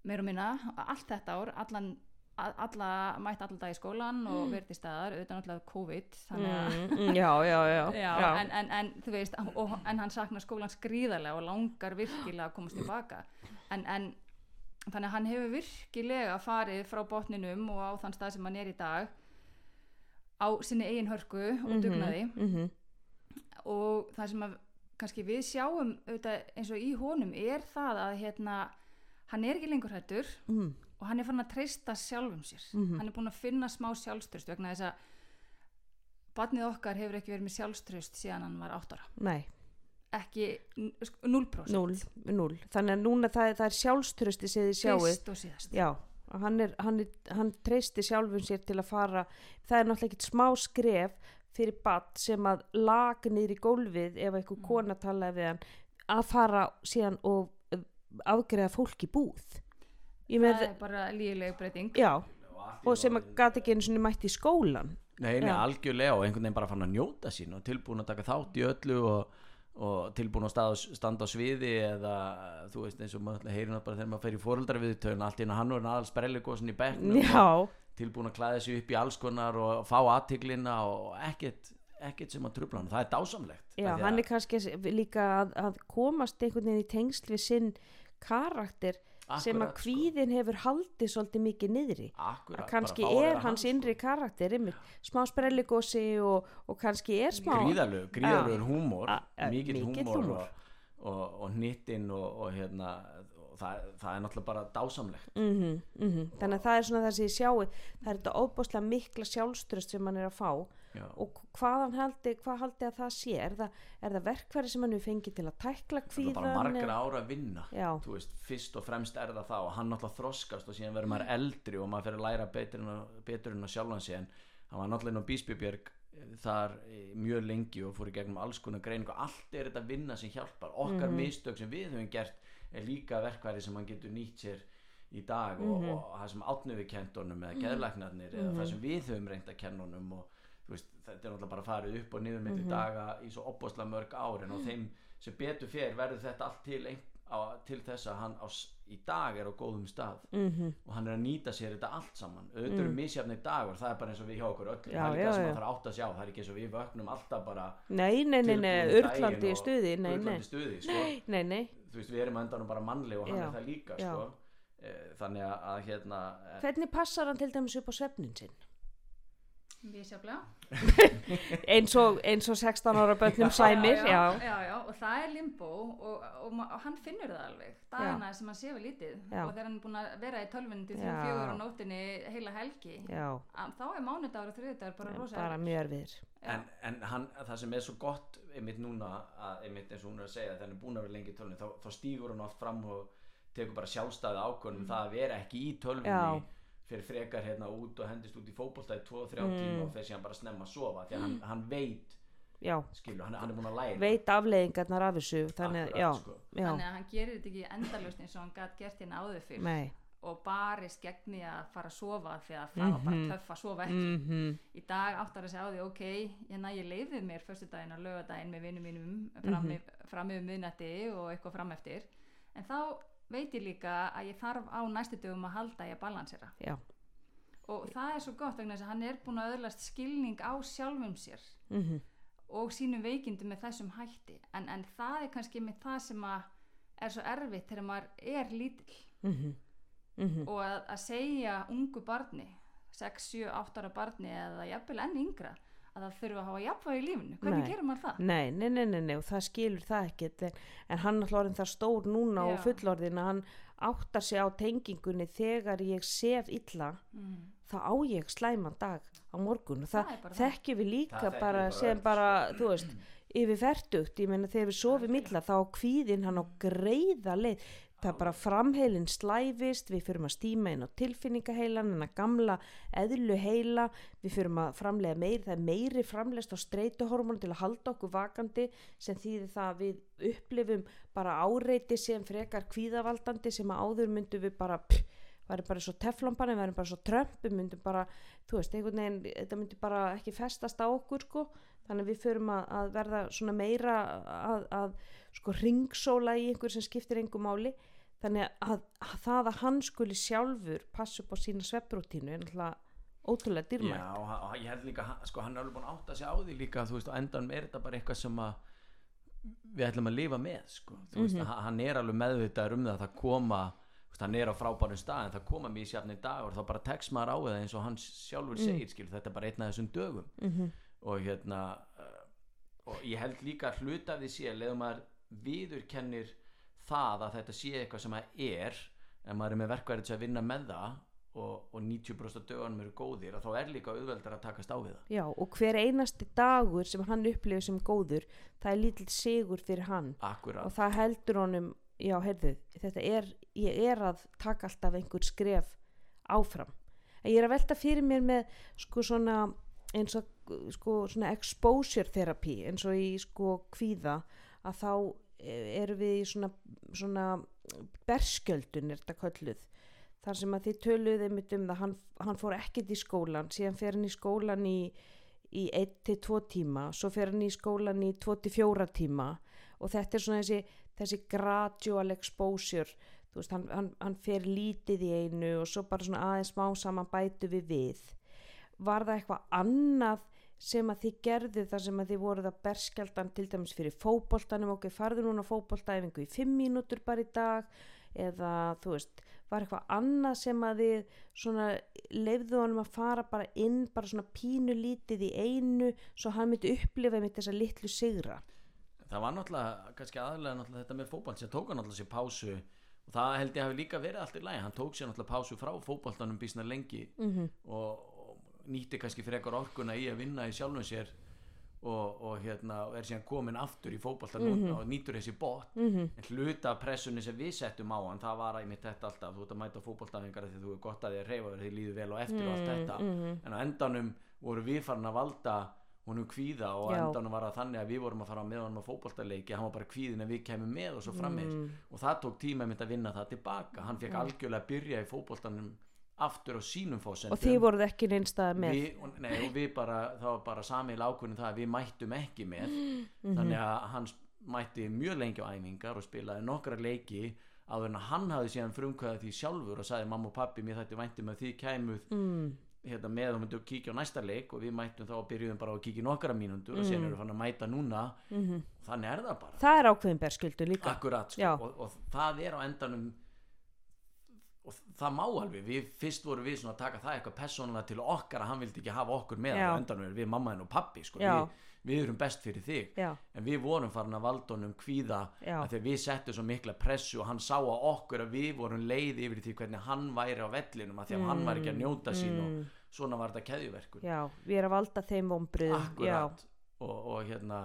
meir og minna allt þetta ár allan, alla, mætt allan dag í skólan og verið til staðar, auðvitað náttúrulega COVID að Mm, já, já, (laughs) já. Já, En, en, en þú veist og, en hann saknar skólan skrýðarlega og langar virkilega að komast (clears throat) tilbaka. En, en þannig að hann hefur virkilega farið frá botninum og á þann stað sem hann er í dag á sinni eigin hörku og dugnaði Mm -hmm. og það sem að kannski við sjáum auðvitað, eins og í honum er það að hérna, hann er ekki lengur hættur Mm og hann er fann að treysta sjálfum sér Mhm. hann er búin að finna smá sjálfströst vegna þess að barnið okkar hefur ekki verið með sjálfströst síðan hann var 8 ára Nei. Ekki n- sko, 0% Núl, núl. Þannig að núna það, það er sjálfströsti sem þið sjáuð. fyrst og síðast Já, hann, er, hann, er, hann treysti sjálfum sér til að fara. Það er náttúrulega ekkert smá skref fyrir badd sem að lag niður í gólfið ef einhver kona talaði við hann að fara síðan og uh, afgreða fólk í búð. Ég það er bara lígileg breyting já, og sem að gati ekki einu sinni mætt í skólan. Nei, nei, Já. algjörlega og einhvern veginn bara fann að njóta sín og tilbúin að taka þátt í öllu og, og tilbúin að standa, á sviði eða þú veist eins og maður heyrir náttúrulega bara þegar maður fer í fóreldra viðtöðun allt í hennu hann var aðal sprelligósin í bekknum. Og tilbúin að klæða sig upp í alls konar og fá aðtiklina og ekkert, ekkert sem að trubla hann, það er dásamlegt. Já, hann að- er kannski líka að, að komast einhvern veginn í tengsl við sinn karakter sem að Akkurat, sko. kvíðin hefur haldið svolítið mikið niðri. Akkurat, að kannski er hans innri karakter einmitt, smá sprelligósi og, og kannski er smá gríðalög, gríðalögur húmor mikill húmor húmor. og, og, og hnittinn og, og hérna það, það er náttúrulega bara dásamlegt. Mm þannig að það er svona það sem ég sjái. Það er þetta óbúslega mikla sjálfströst sem hann er að fá Já. og hvað haldi, hvað haldi að það sé? Er það, er það verkfæri sem hann hefur fengið til að tækla það er kvíðan bara margra eða- ára að vinna veist, fyrst og fremst er það það og hann náttúrulega þroskast og síðan verður maður eldri og maður fer að læra betur en að, sjálfan sig en hann var náttúrulega inn á Bísbybjörg þar eh, mjög lengi og fór í gegnum alls konar greiningu. Og allt er þetta vinna sem hjálpar. Okkar mistök sem við höfum gert er líka verkværi sem hann getur nýtt sér í dag og, og það sem átnu við kentunum eða geðlæknarnir eða það sem við höfum reynd að kenna honum og veist, þetta er náttúrulega bara farið upp og niður milli daga í svo opbóðslega mörg ár en á þeim sem betur fer verður þetta allt til, á, til þess að hann á, í dag er á góðum stað. Mhm. og hann er að nýta sér þetta allt saman. Auðvitað eru misjafnir dagar, það er bara eins og við hjá okkur öll Já, það er líka já, sem maður þarf átt að sjá, það er ekki eins og við vöknum alltaf bara nei, nei, nei, nei, tilbúin í stuði nei, nei, stuði, sko. (gasps) Nei, nei. Þú veist, við erum endanum bara mannleg og hann Já, er það líka, sko. Eh, þannig að, hérna eh, hvernig passar hann til dæmis upp á svefnin sinn. Eins og, eins og 16 ára börnum sæmir já, já, já, já, og það er limbo og, og, og hann finnur það alveg dagana sem hann sefur lítið Já. og þegar hann er búin að vera í tölvunni til Já. þrjú fjögur á nóttinni heila helgi þá er mánudagur og þriðdagur bara rosa bara mjög erfiðir en, en hann, það sem er svo gott einmitt núna, að, einmitt eins og hún er að segja er búin að vera lengi í tölvunni þá, þá stígur hann oft fram og tekur bara sjálfstæði ákvörnum Mm. það að vera ekki í tölvunni Já. Fyrir frekar hérna út og hendist út í fótbolta í 2-3 Mm. tíma og fer síðan bara snemma að sofa því að hann, hann veit, já, skilur, hann, hann er búin að læra. Veit afleiðingarnar af þessu þannig, að- Akkurat, já, sko. já, þannig að hann gerir þetta ekki endalust eins og hann gætt gert hérna áður fyrr. Nei. Og barist gegn því að fara að sofa því að það var bara Mhm. töff að sofa ekki. Mhm, í dag áttar að segja á því ok, ég næ ég leiðið mér föstudaginn og lögadaginn með vinnum mínum fram, Mhm. mm fram yfir miðnætti og eitthvað fram eftir. En þá veit ég líka að ég þarf á næstu dögum að halda ég að balansera. Já, og það er svo gott vegna þess að hann er búin að öðlast skilning á sjálfum sér mhm, og sínum veikindum með þessum hætti. En, en það er kannski með það sem að er svo erfitt þegar maður er lítill. Mhm, mhm. Og að, að segja ungu barni 6, 7, 8 ára barni eða jafnvel enn yngra að það þurfa að hafa jafnvægi í lífinu hvernig Nei. gerir maður það? Nei, nei, nei, nei, nei, og það skilur það ekkert en, en hann er orðin það stór núna og Já. fullorðin að hann áttar sig á tengingunni þegar ég sef illa Mm. þá á ég slæman dag á morgun og það, Það þekkjum við líka Það bara sem bara, þú veist yfir ferdugt, ég meina þegar við sofum illa þá kvíðin hann á greiða leið það er bara framheilin slæfist við fyrum að stíma inn á tilfinningaheilan en að gamla eðlu heila við fyrum að framlega meiri það er meiri framlegst á streituhormónu til að halda okkur vakandi sem þýðir það að við upplifum bara áreiti sem frekar kvíðavaldandi sem að áður myndum við bara pff, væri bara svo teflampan en væri bara svo trömp við myndum bara, þú veist, einhvern veginn þetta myndi bara ekki festast á okkur sko. Þannig að við förum að, að verða svona meira að, að sko ringsóla í einhver sem skiptir einhver máli. Þannig að, að það að hann skuli sjálfur passa upp á sína svepprútínu er náttúrulega ótrúlega dýrmætt. Já, og og ég held líka, sko, hann er alveg búin að átta sig á því líka, þú veist, og endan er þetta bara eitthvað sem að við ætlum að lifa með, sko, þú veist, Mhm. hann- hann er alveg meðvitaður um það að það koma, veist, hann er á frábærum stað en það koma mjög sjafni dagur, þá bara tekst maður á það eins og hann sjálfur segir, skil, þetta er bara einn af þessum dögum. Mm og hérna uh, og ég held líka að hluta því sé að leðum maður viðurkennir það að þetta sé eitthvað sem að er en maður er með verkværi til að vinna með það og, og 90% af dögunum eru góðir að þá er líka auðveldar að takast á við það. Já, og hver einasti dagur sem hann upplifir sem góður, það er lítill sigur fyrir hann. Akkurat, og það heldur honum, já, heyrðu, þetta er, ég er að taka alltaf einhver skref áfram. En ég er að velta fyrir mér með sko svona eins og sko svona exposure therapy eins og í sko kvíða að þá eh, erum við í svona, svona berskjöldun er þetta kölluð. Þar sem að þið töluðu einmitt um það hann, hann fór ekkert í skólan síðan fer hann í skólan í í 1-2 tíma svo fer hann í skólan í 2-4 tíma. Og þetta er svona þessi, þessi gradual exposure veist, hann, hann, hann fer lítið í einu og svo bara svona aðeins smá saman bætu við við. Var það eitthvað annað sem að þið gerðu þar sem að þið voruð að berskjaldan til dæmis fyrir fótboltanum. Ok, farðu núna á fótboltaæfingu í 5 mínútur bara í dag. Eða þú veist, var eitthvað annað sem að þið svona leifðu honum að fara bara inn bara svona pínu lítið í einu svo hann myndi upplifa með þessa litlu sigra? Það var náttúrulega kannski aðlega náttúrulega þetta með fótbolt sem tók hann náttúrulega sér pásu og það held ég hafi líka verið allt í lagi. Hann tók sér náttúrulega pásu frá fótboltanum bísna lengi mm -hmm. og nýtti kannski frekar orkuna í að vinna í sjálfum sér og, og hérna og er síðan komin aftur í fótbolta núna og nýtur þessi bótt Mhm. en hluta pressunni sem við settum á hann það var að ég mitt þetta alltaf þú ert að mæta fótboltafingar því þú er gott að þér reyfa þér því líður vel og eftir og allt þetta mhm. en á endanum voru við farin að valda honum kvíða og Já. endanum var það þannig að við vorum að fara með honum á fótboltaleiki hann var bara kvíðin að við kemum með og svo frammeins Mm. og það tók tíma mitt að vinna það tilbaka hann fekk algjörlega að byrja í fótboltanum aftur á sínum fósendum og þið voruð ekki neinstað með. Við, og, nei, og við bara, það var bara samil ákvörðin það að við mættum ekki með. Mhm. þannig að hann mætti mjög lengi á æfingar og spilaði nokkra leiki að hann hafði síðan frumkvæði því sjálfur og sagði mamma og pappi mér þætti væntum að þið kæmuð mm. hérna, með og myndum kíkja á næsta leik og við mættum þá og byrjuðum bara að kíkja nokkra mínútur og síðan erum við fann að mæta núna. Mm þannig er það bara. Það er ákveðin berskjöldu líka. Akkurat sko, og, og það er á endanum og það má alveg, við fyrst vorum við svona að taka það eitthvað persónulega til okkar að hann vildi ekki hafa okkur með Já. á endanum við mammaðin og pappi sko. Við, við erum best fyrir þig já, en við vorum farin að valda honum kvíða að að við settum svo mikla pressu og hann sá á okkur að við vorum leið yfir því hvernig hann væri á vellinum að því að hann var ekki að njóta sín og svona var þetta keðjuverkur Mm. já, við erum að valda þeim vombriðum akkurat og, og hérna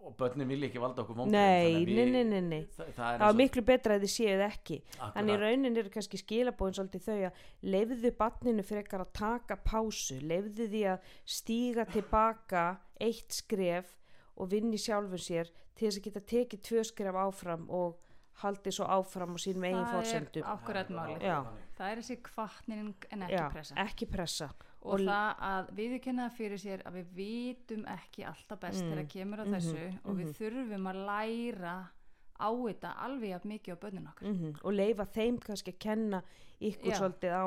og börnin vilja ekki valda okkur já, vonbrigðum, nei, við- nei, nei, nei það, það er það og- miklu betra að þið séuð ekki Akkurat. Þannig í raunin eru kannski skilabóðin svolítið þau að leifðu barninu frekar að taka pásu, leifðu því að stíga tilbaka eitt skref og vinni sjálfur sér til þess að geta tekið tvö skref áfram og haldið svo áfram á sínum eigin það er fórsendum. akkurat málið Já. það er þessi kvartning en ekki Já, pressa ekki pressa. Og, og- það að viðurkenna það fyrir sér að við vitum ekki alltaf best Mm, þegar kemur á mhm, þessu og við mhm. þurfum að læra á þetta alveg jafn mikið á börnin okkar Mm Og leifa þeim kannski að kenna ykkur Já. svolítið á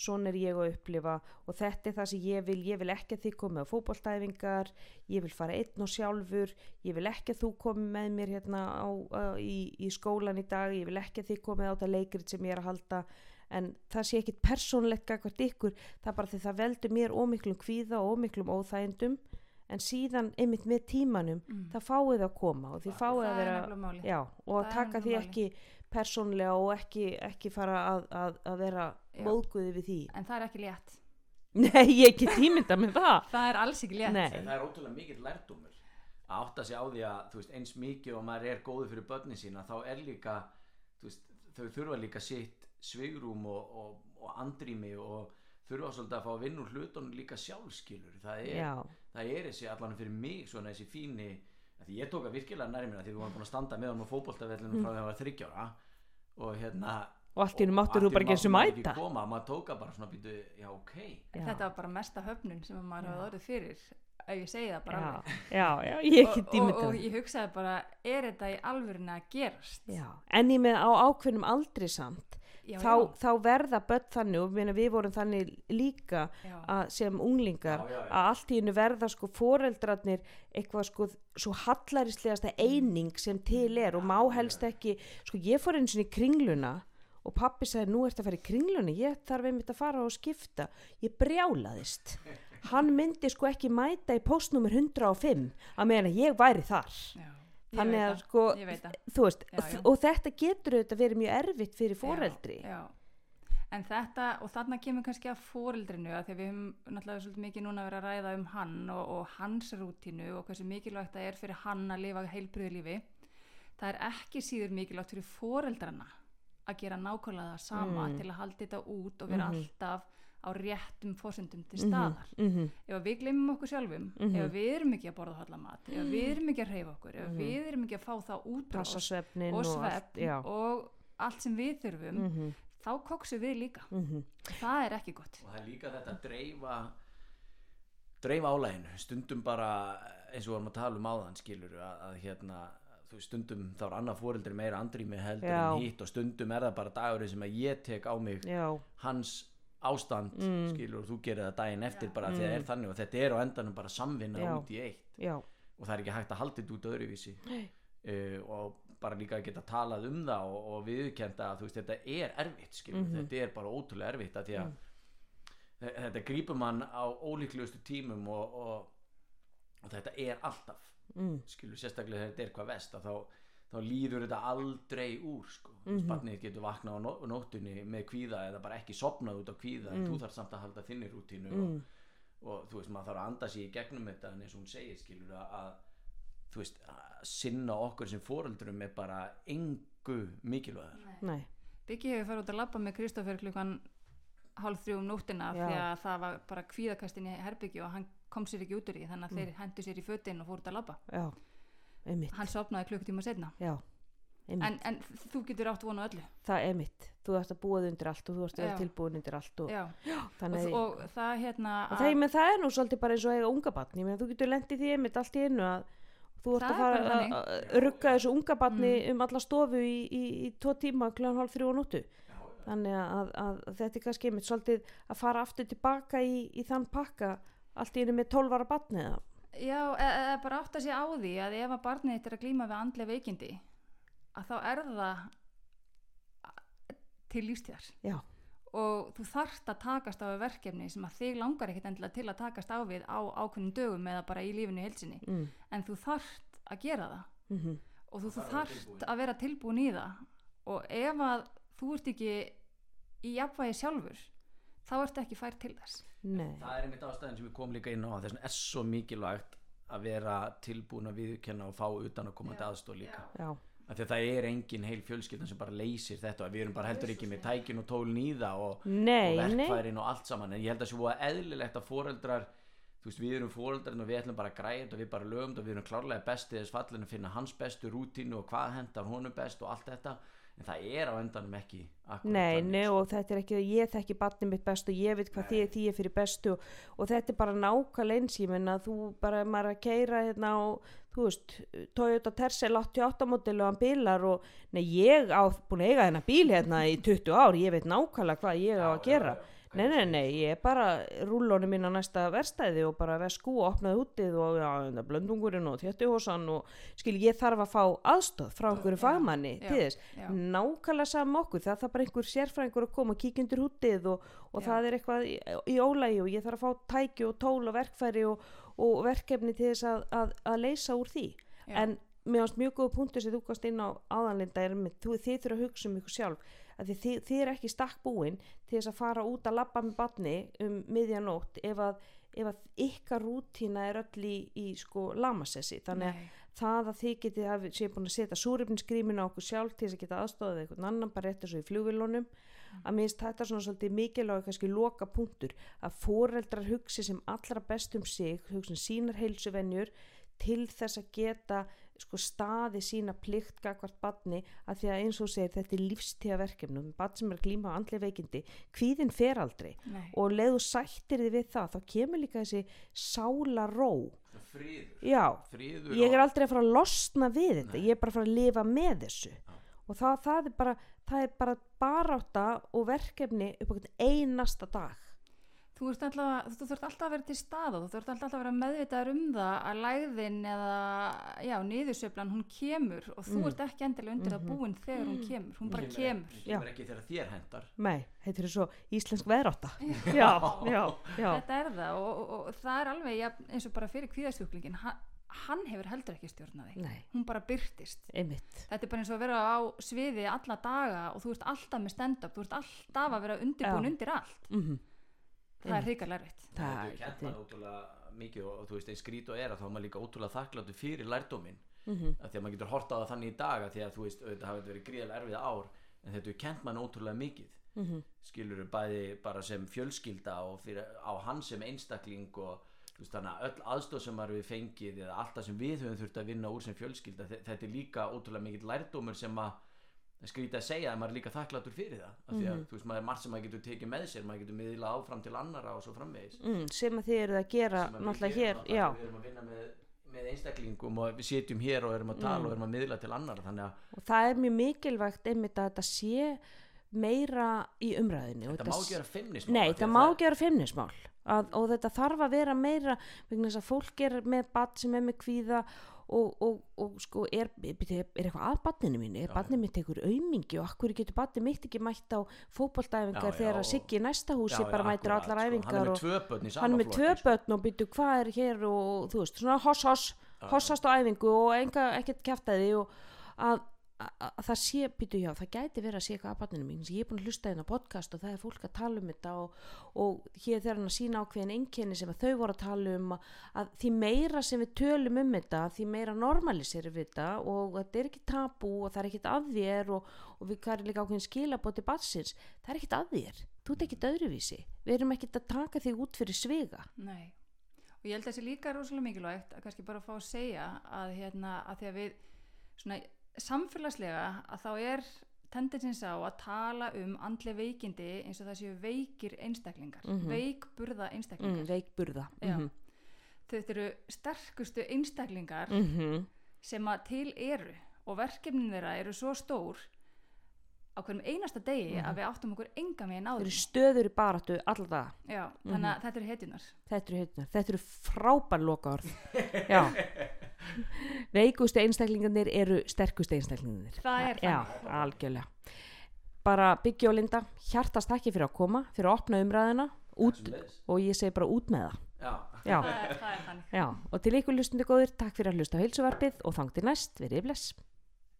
svona er ég að upplifa og þetta er það sem ég vil, ég vil ekki að þið komið á fótboltæfingar, ég vil fara einn og sjálfur, ég vil ekki að þú komið með mér hérna á, á, í, í skólan í dag, ég vil ekki að þið komið á þetta leikrit sem ég er að halda en það sé ekkit persónlegt gagvart ykkur, það er bara því það veldur mér ómiklum kvíða og ómiklum óþægindum. En síðan einmitt með tímanum Mm. það fáið að koma og þið fáið það að er vera máli já, og að er taka því nefnilega ekki persónlega og ekki, ekki fara að, að, að vera móðguði við því. En það er ekki létt. (laughs) Nei, ég get tímynda með það. (laughs) Það er alls ekki létt. Nei. En það er ótrúlega mikill lærdómur að átta sig á því að þú veist, eins mikið og maður er góður fyrir börnin sína þá er líka þú veist, þau þurfa líka sitt svigrum og, og, og andrými og þurfa svolítið að fá að vinna úr hlutunum líka sjálfskilur það er, það er þessi allan fyrir mig svona þessi fíni að því ég tók að virkilega nærmina því við vorum búin að standa með hann á fótboltavellinu frá því að hann var þryggjára og hérna og allt í hennu máttur þú bara ekki maður mæta. maður tóka bara svona býtu, já ok. Já, þetta var bara mesta höfnun sem maður hafði orðið fyrir ef ég segi það bara já, já, já, ég og, og, og ég hugsaði bara er þetta í alvörinu að gerast? Já, en ég með á ákveðnum aldri samt já, þá, þá verða börn þannig og meina, við vorum þannig líka já, já. að, sem unglingar Já, já, já. að allt í hennu verða sko foreldrarnir eitthvað sko svo hallarislegasta eining sem til er og má helst ekki sko ég fór eins og í kringluna og pappi sagði nú ertu að fara í kringlunni ég þarf einmitt að fara og skipta ég brjálaðist (laughs) hann myndi sko ekki mæta í postnúmer 105 að meðan að ég væri þar já. Þannig að sko þú veist Já, já. og þetta getur auðvitað verið mjög erfitt fyrir foreldri já, en þetta og þarna kemur kannski að foreldrinu að því að við höfum náttúrulega svolítið mikið núna verið að ræða um hann og, og hans rútínu og hversu mikilvægt það er fyrir hann að lifa heilbriðu lífi það er ekki síður mikilvægt fyrir foreldrana að gera nákvæmlega það sama Mm. til að halda þetta út og vera Mhm. alltaf á réttum fórsendum til staðar mm -hmm. ef við glemum okkur sjálfum Mhm. ef að við erum ekki að borða hollamat ef að við erum ekki að reyfa okkur ef Mhm. við erum ekki að fá það svefnin og og, svepp allt og allt sem við þurfum mm -hmm. þá koksum við líka Mm -hmm. það er ekki gott og það er líka þetta að dreifa dreifa álæginu stundum bara eins og við varum að tala um áðan skilur að, að hérna þú stundum þá er annað fóreldri meira andrými heldur Já. en hitt og stundum er það bara dagurinn sem að ég tek á mig já, hans ástand Mm. skilur og þú gerir það daginn eftir bara Mm. því það er þannig og þetta er á endanum bara samvinna Já. út í eitt já, og það er ekki hægt að halda þetta út öðruvísi uh, og bara líka að geta talað um það og, og viðkenda að veist þetta er erfitt skilur, Mhm. þetta er bara ótrúlega erfitt að því að þe- þetta grípur mann á ólíklegustu tímum og, og, og þetta er alltaf mm, skilur sérstaklega þegar þetta er hvað vest að þá, þá líður þetta aldrei úr sko. mm Mhm. barnið getur vaknað á nó- nóttunni með kvíða eða bara ekki sopnað út á kvíða en Mm. þú þarf samt að halda þinni rútínu og, mm, og þú veist maður þarf að anda sig í gegnum þetta en eins og hún segir skilur að, að þú veist að sinna okkur sem foreldrum er bara engu mikilvæðar nei, Byggi hefur farið út að labba með Kristoffer klukkan hálf þrjú um nóttina Já. því að það var bara kvíðakastin í herbyggju og hann kom sér ekki út úr því þannig að þeir hendu sér í fötin og fór út að labba já einmitt, hann sopnaði klukkutíma setna já en, en þú getur átt vonu öllu. Það er mitt þú ert að búa þig undir allt og þú ert að vera tilbúin undir allt og, Já, þannig og, og það hérna og það, það er nú svolítið bara eins og eiga unga menn þú getur lendið því einmitt allt í einu að þú ert að fara að rugga þessu unga batni um alla stofu í, í, í tvo tíma kljóðan hálf þrjú á nóttu. Þannig að, að, að þetta er kannski einmitt svolítið að fara aftur tilbaka í, í þann pakka allt í einu með 12 ára batni eða Já, eða eða bara átt að sé á því að ef að barnið þitt er að glíma við andlega veikindi að þá er það til lífstíðar Já. og þú þarft að takast á við verkefni sem að þig langar ekkert endilega til að takast á við á ákveðnum dögum eða bara í lífinu í heilsinni mm. en þú þarft að gera það Mm og þú, þú þarf að vera þarft tilbúin. að vera tilbúin í það og ef að þú ert ekki í jafnvægi sjálfur þá ertu ekki fær til þess. Nei, það er einmitt ástæðin sem við komum líka inn á þess vegna er svo mikilvægt að vera tilbúin að viðkenna og fá utan að komandi aðstóð líka. Já, af því að það er engin heil fjölskyldan sem bara leysir þetta og við erum bara heldur ekki með tækin og tólin í það og, nei, og nei verkfærin og allt saman. En ég held að það sé eðlilegt að foreldrar þú veist við erum foreldrar og við ætlum bara að græða þetta og við bara lögum þetta og við erum klárlega bestið þess fallin að finna hans bestu rútínu og hvað hendar honum best og allt þetta en það er á endanum ekki akkúrat Nei, þannig, nei sko. og þetta er ekki að ég þekki barnið mitt best og ég veit hvað því, því er fyrir bestu og, og þetta er bara nákvæmlega eins ég menna þú bara maður að keira hérna á þú veist, Toyota Tercel 88 model og hann bílar og nei ég á búin að eiga þennan bíl hérna í 20 ár, ég veit nákvæmlega hvað ég á að gera Nei, nei, nei, ég er bara rúllónu mín á næsta verstæði og bara vesku og opnaði útið og já, blöndungurinn og þjöttuhósan og skil, ég þarf að fá aðstöð frá einhverju Já, fagmanni já, til þess. já. nákvæmlega saman með okkur það þarf bara einhver sérfræðingur að koma og kíkja undir hútið og, og það er eitthvað í, í ólægi og ég þarf að fá tæki og tól og verkfæri og, og verkefni til þess að, að, að leysa úr því. Já. en mjög góða punktur sem þú gast inn á áðanlinda er með, þú, þið þurfa að hugsa um ykkur sjálf að þið, þið, er ekki stakk búin til þess að fara út að labba með badni um miðjanótt ef að, ef að ykkar rútína er öll í, í sko lamasessi þannig að Nei. það að þið getið að sé búin að setja súrefninsgríminu á okkur sjálf til þess að geta aðstofað einhvern annan bara eftir svo í flugvilunum að minnst þetta svona svolítið mikilvæg kannski loka punktur að foreldrar hugsi sem allra best um sig hugsa um sínar heilsuvenjur til þess að geta sko staði sína plikt gagvart badni að því að eins og segir þetta er lífstíða verkefnum, badn sem er að glíma á andlega veikindi, kvíðin fer aldrei. Nei. og leðu sættir þið við það þá kemur líka þessi sála ró. Friður, já, friður ég er aldrei að fara að losna við þetta Nei. ég er bara að fara að lifa með þessu. Og það, það er bara það er bara barátta og verkefni upp á einasta dag Þú, ert alltaf, þú þurft alltaf að vera til stað og þú þurft alltaf að vera meðvitaður um það að lægðin eða já, niðursöflan hún kemur og þú Mm. ert ekki endilega undir það búin þegar hún kemur, hún bara kemur. Hún kemur ekki þegar þér hendar nei, þetta er svo íslensk veðrátta já, já, já Þetta er það og, og, og það er alveg jafn, eins og bara fyrir kvíðastjúklingin, hann, hann hefur heldur ekki stjórnaði. nei, Hún bara byrtist. einmitt Þetta er bara eins og að vera á sviði alla daga og þú ert alltaf með stand-up, þú ert alltaf að vera undirbúin Já. undir allt. mm Það er hrikalega erfitt. það það er mann ótrúlega mikið og, og þú veist, einn skrít og er að þá er maður líka ótrúlega þakkláttu fyrir lærdómin mm að því að maður getur horta á það þannig í dag að því að þú veist, þetta hafi verið gríðarlega erfið ár en þetta er kent mann ótrúlega mikið. -hmm. skilur bæði bara sem fjölskylda og fyrir, á hann sem einstakling og þú veist, þannig að öll aðstóð sem maður við fengið eða allt það sem við höfum þurft að vinna úr sem fjölskylda þe- þetta er líka ótrúlega mikill lærdómur sem að skrýta að segja að maður er líka þakkláttur fyrir það af því að þú veist, maður er margt sem maður getur tekið með sér maður getur miðlað áfram til annara og svo framvegis. Mm, sem að þið eruð að gera náttúrulega hér já, við erum að vinna með, með einstaklingum og við sitjum hér og erum að tala Mm. og erum að miðla til annara og það er mjög mikilvægt einmitt að þetta sé meira í umræðinu þetta má vera feimnismál Nei, að má feimnismál. Að, og þetta þarf að vera meira vegna þess að fólk er með badn sem er með kvíða og, og, og sko er, er, eitthvað að badninu mín er badnið mitt einhver aumingi og akkur getur badnið mitt ekki mætt á fótboltæfingar Já, þegar að Siggi í næsta húsi bara mætir á akkúrat, allar sko. æfingar er og hann er með tvö sko. börn og byrju hvað er hér og þú veist, svona hoss hoss hossast á æfingu og enga, ekkert kæftæði og að, að, að það sé, byrju já, það gæti verið að sé eitthvað að barninu mín, ég er búin að hlusta á podcast og það er fólk að tala um þetta og, og hér þegar hann að sína ákveðin einkenni sem þau voru að tala um að, að því meira sem við tölum um þetta því meira normaliserum við þetta og þetta er ekki tabú og það er ekkert að þér og, og við er líka ákveðin skilabóti barsins, það er ekkert að þér. Þú ert ekkert öðruvísi, við erum ekkert að taka þig út fyrir svega Nei. Og ég held að því samfélagslega að þá er tendensins á að tala um andlega veikindi eins og það séu veikir einstaklingar, Mhm. veikburða mm, einstaklingar. veikburða Já. mm Þau eru sterkustu einstaklingar -hmm. sem að til eru og verkefnin þeirra eru svo stór á hverjum einasta degi Mhm. að við áttum okkur enga megin á Þeir eru því. stöður í baráttu alla daga. Já, þannig að þetta eru hetjunar. Þetta eru, hérna, þetta eru frábær lokaorð. Já. (laughs) Veikustu einstaklingarnir eru sterkustu einstaklingarnir. Það er Já, þannig. algjörlega. bara byggja og linda hjartast ekki fyrir að koma, fyrir að opna umræðina og ég segi bara út með það Já, Já, það er, það er þannig já, og til ykkur hlustandi góður, takk fyrir að hlusta á heilsuvarpið og þangti næst, verið bless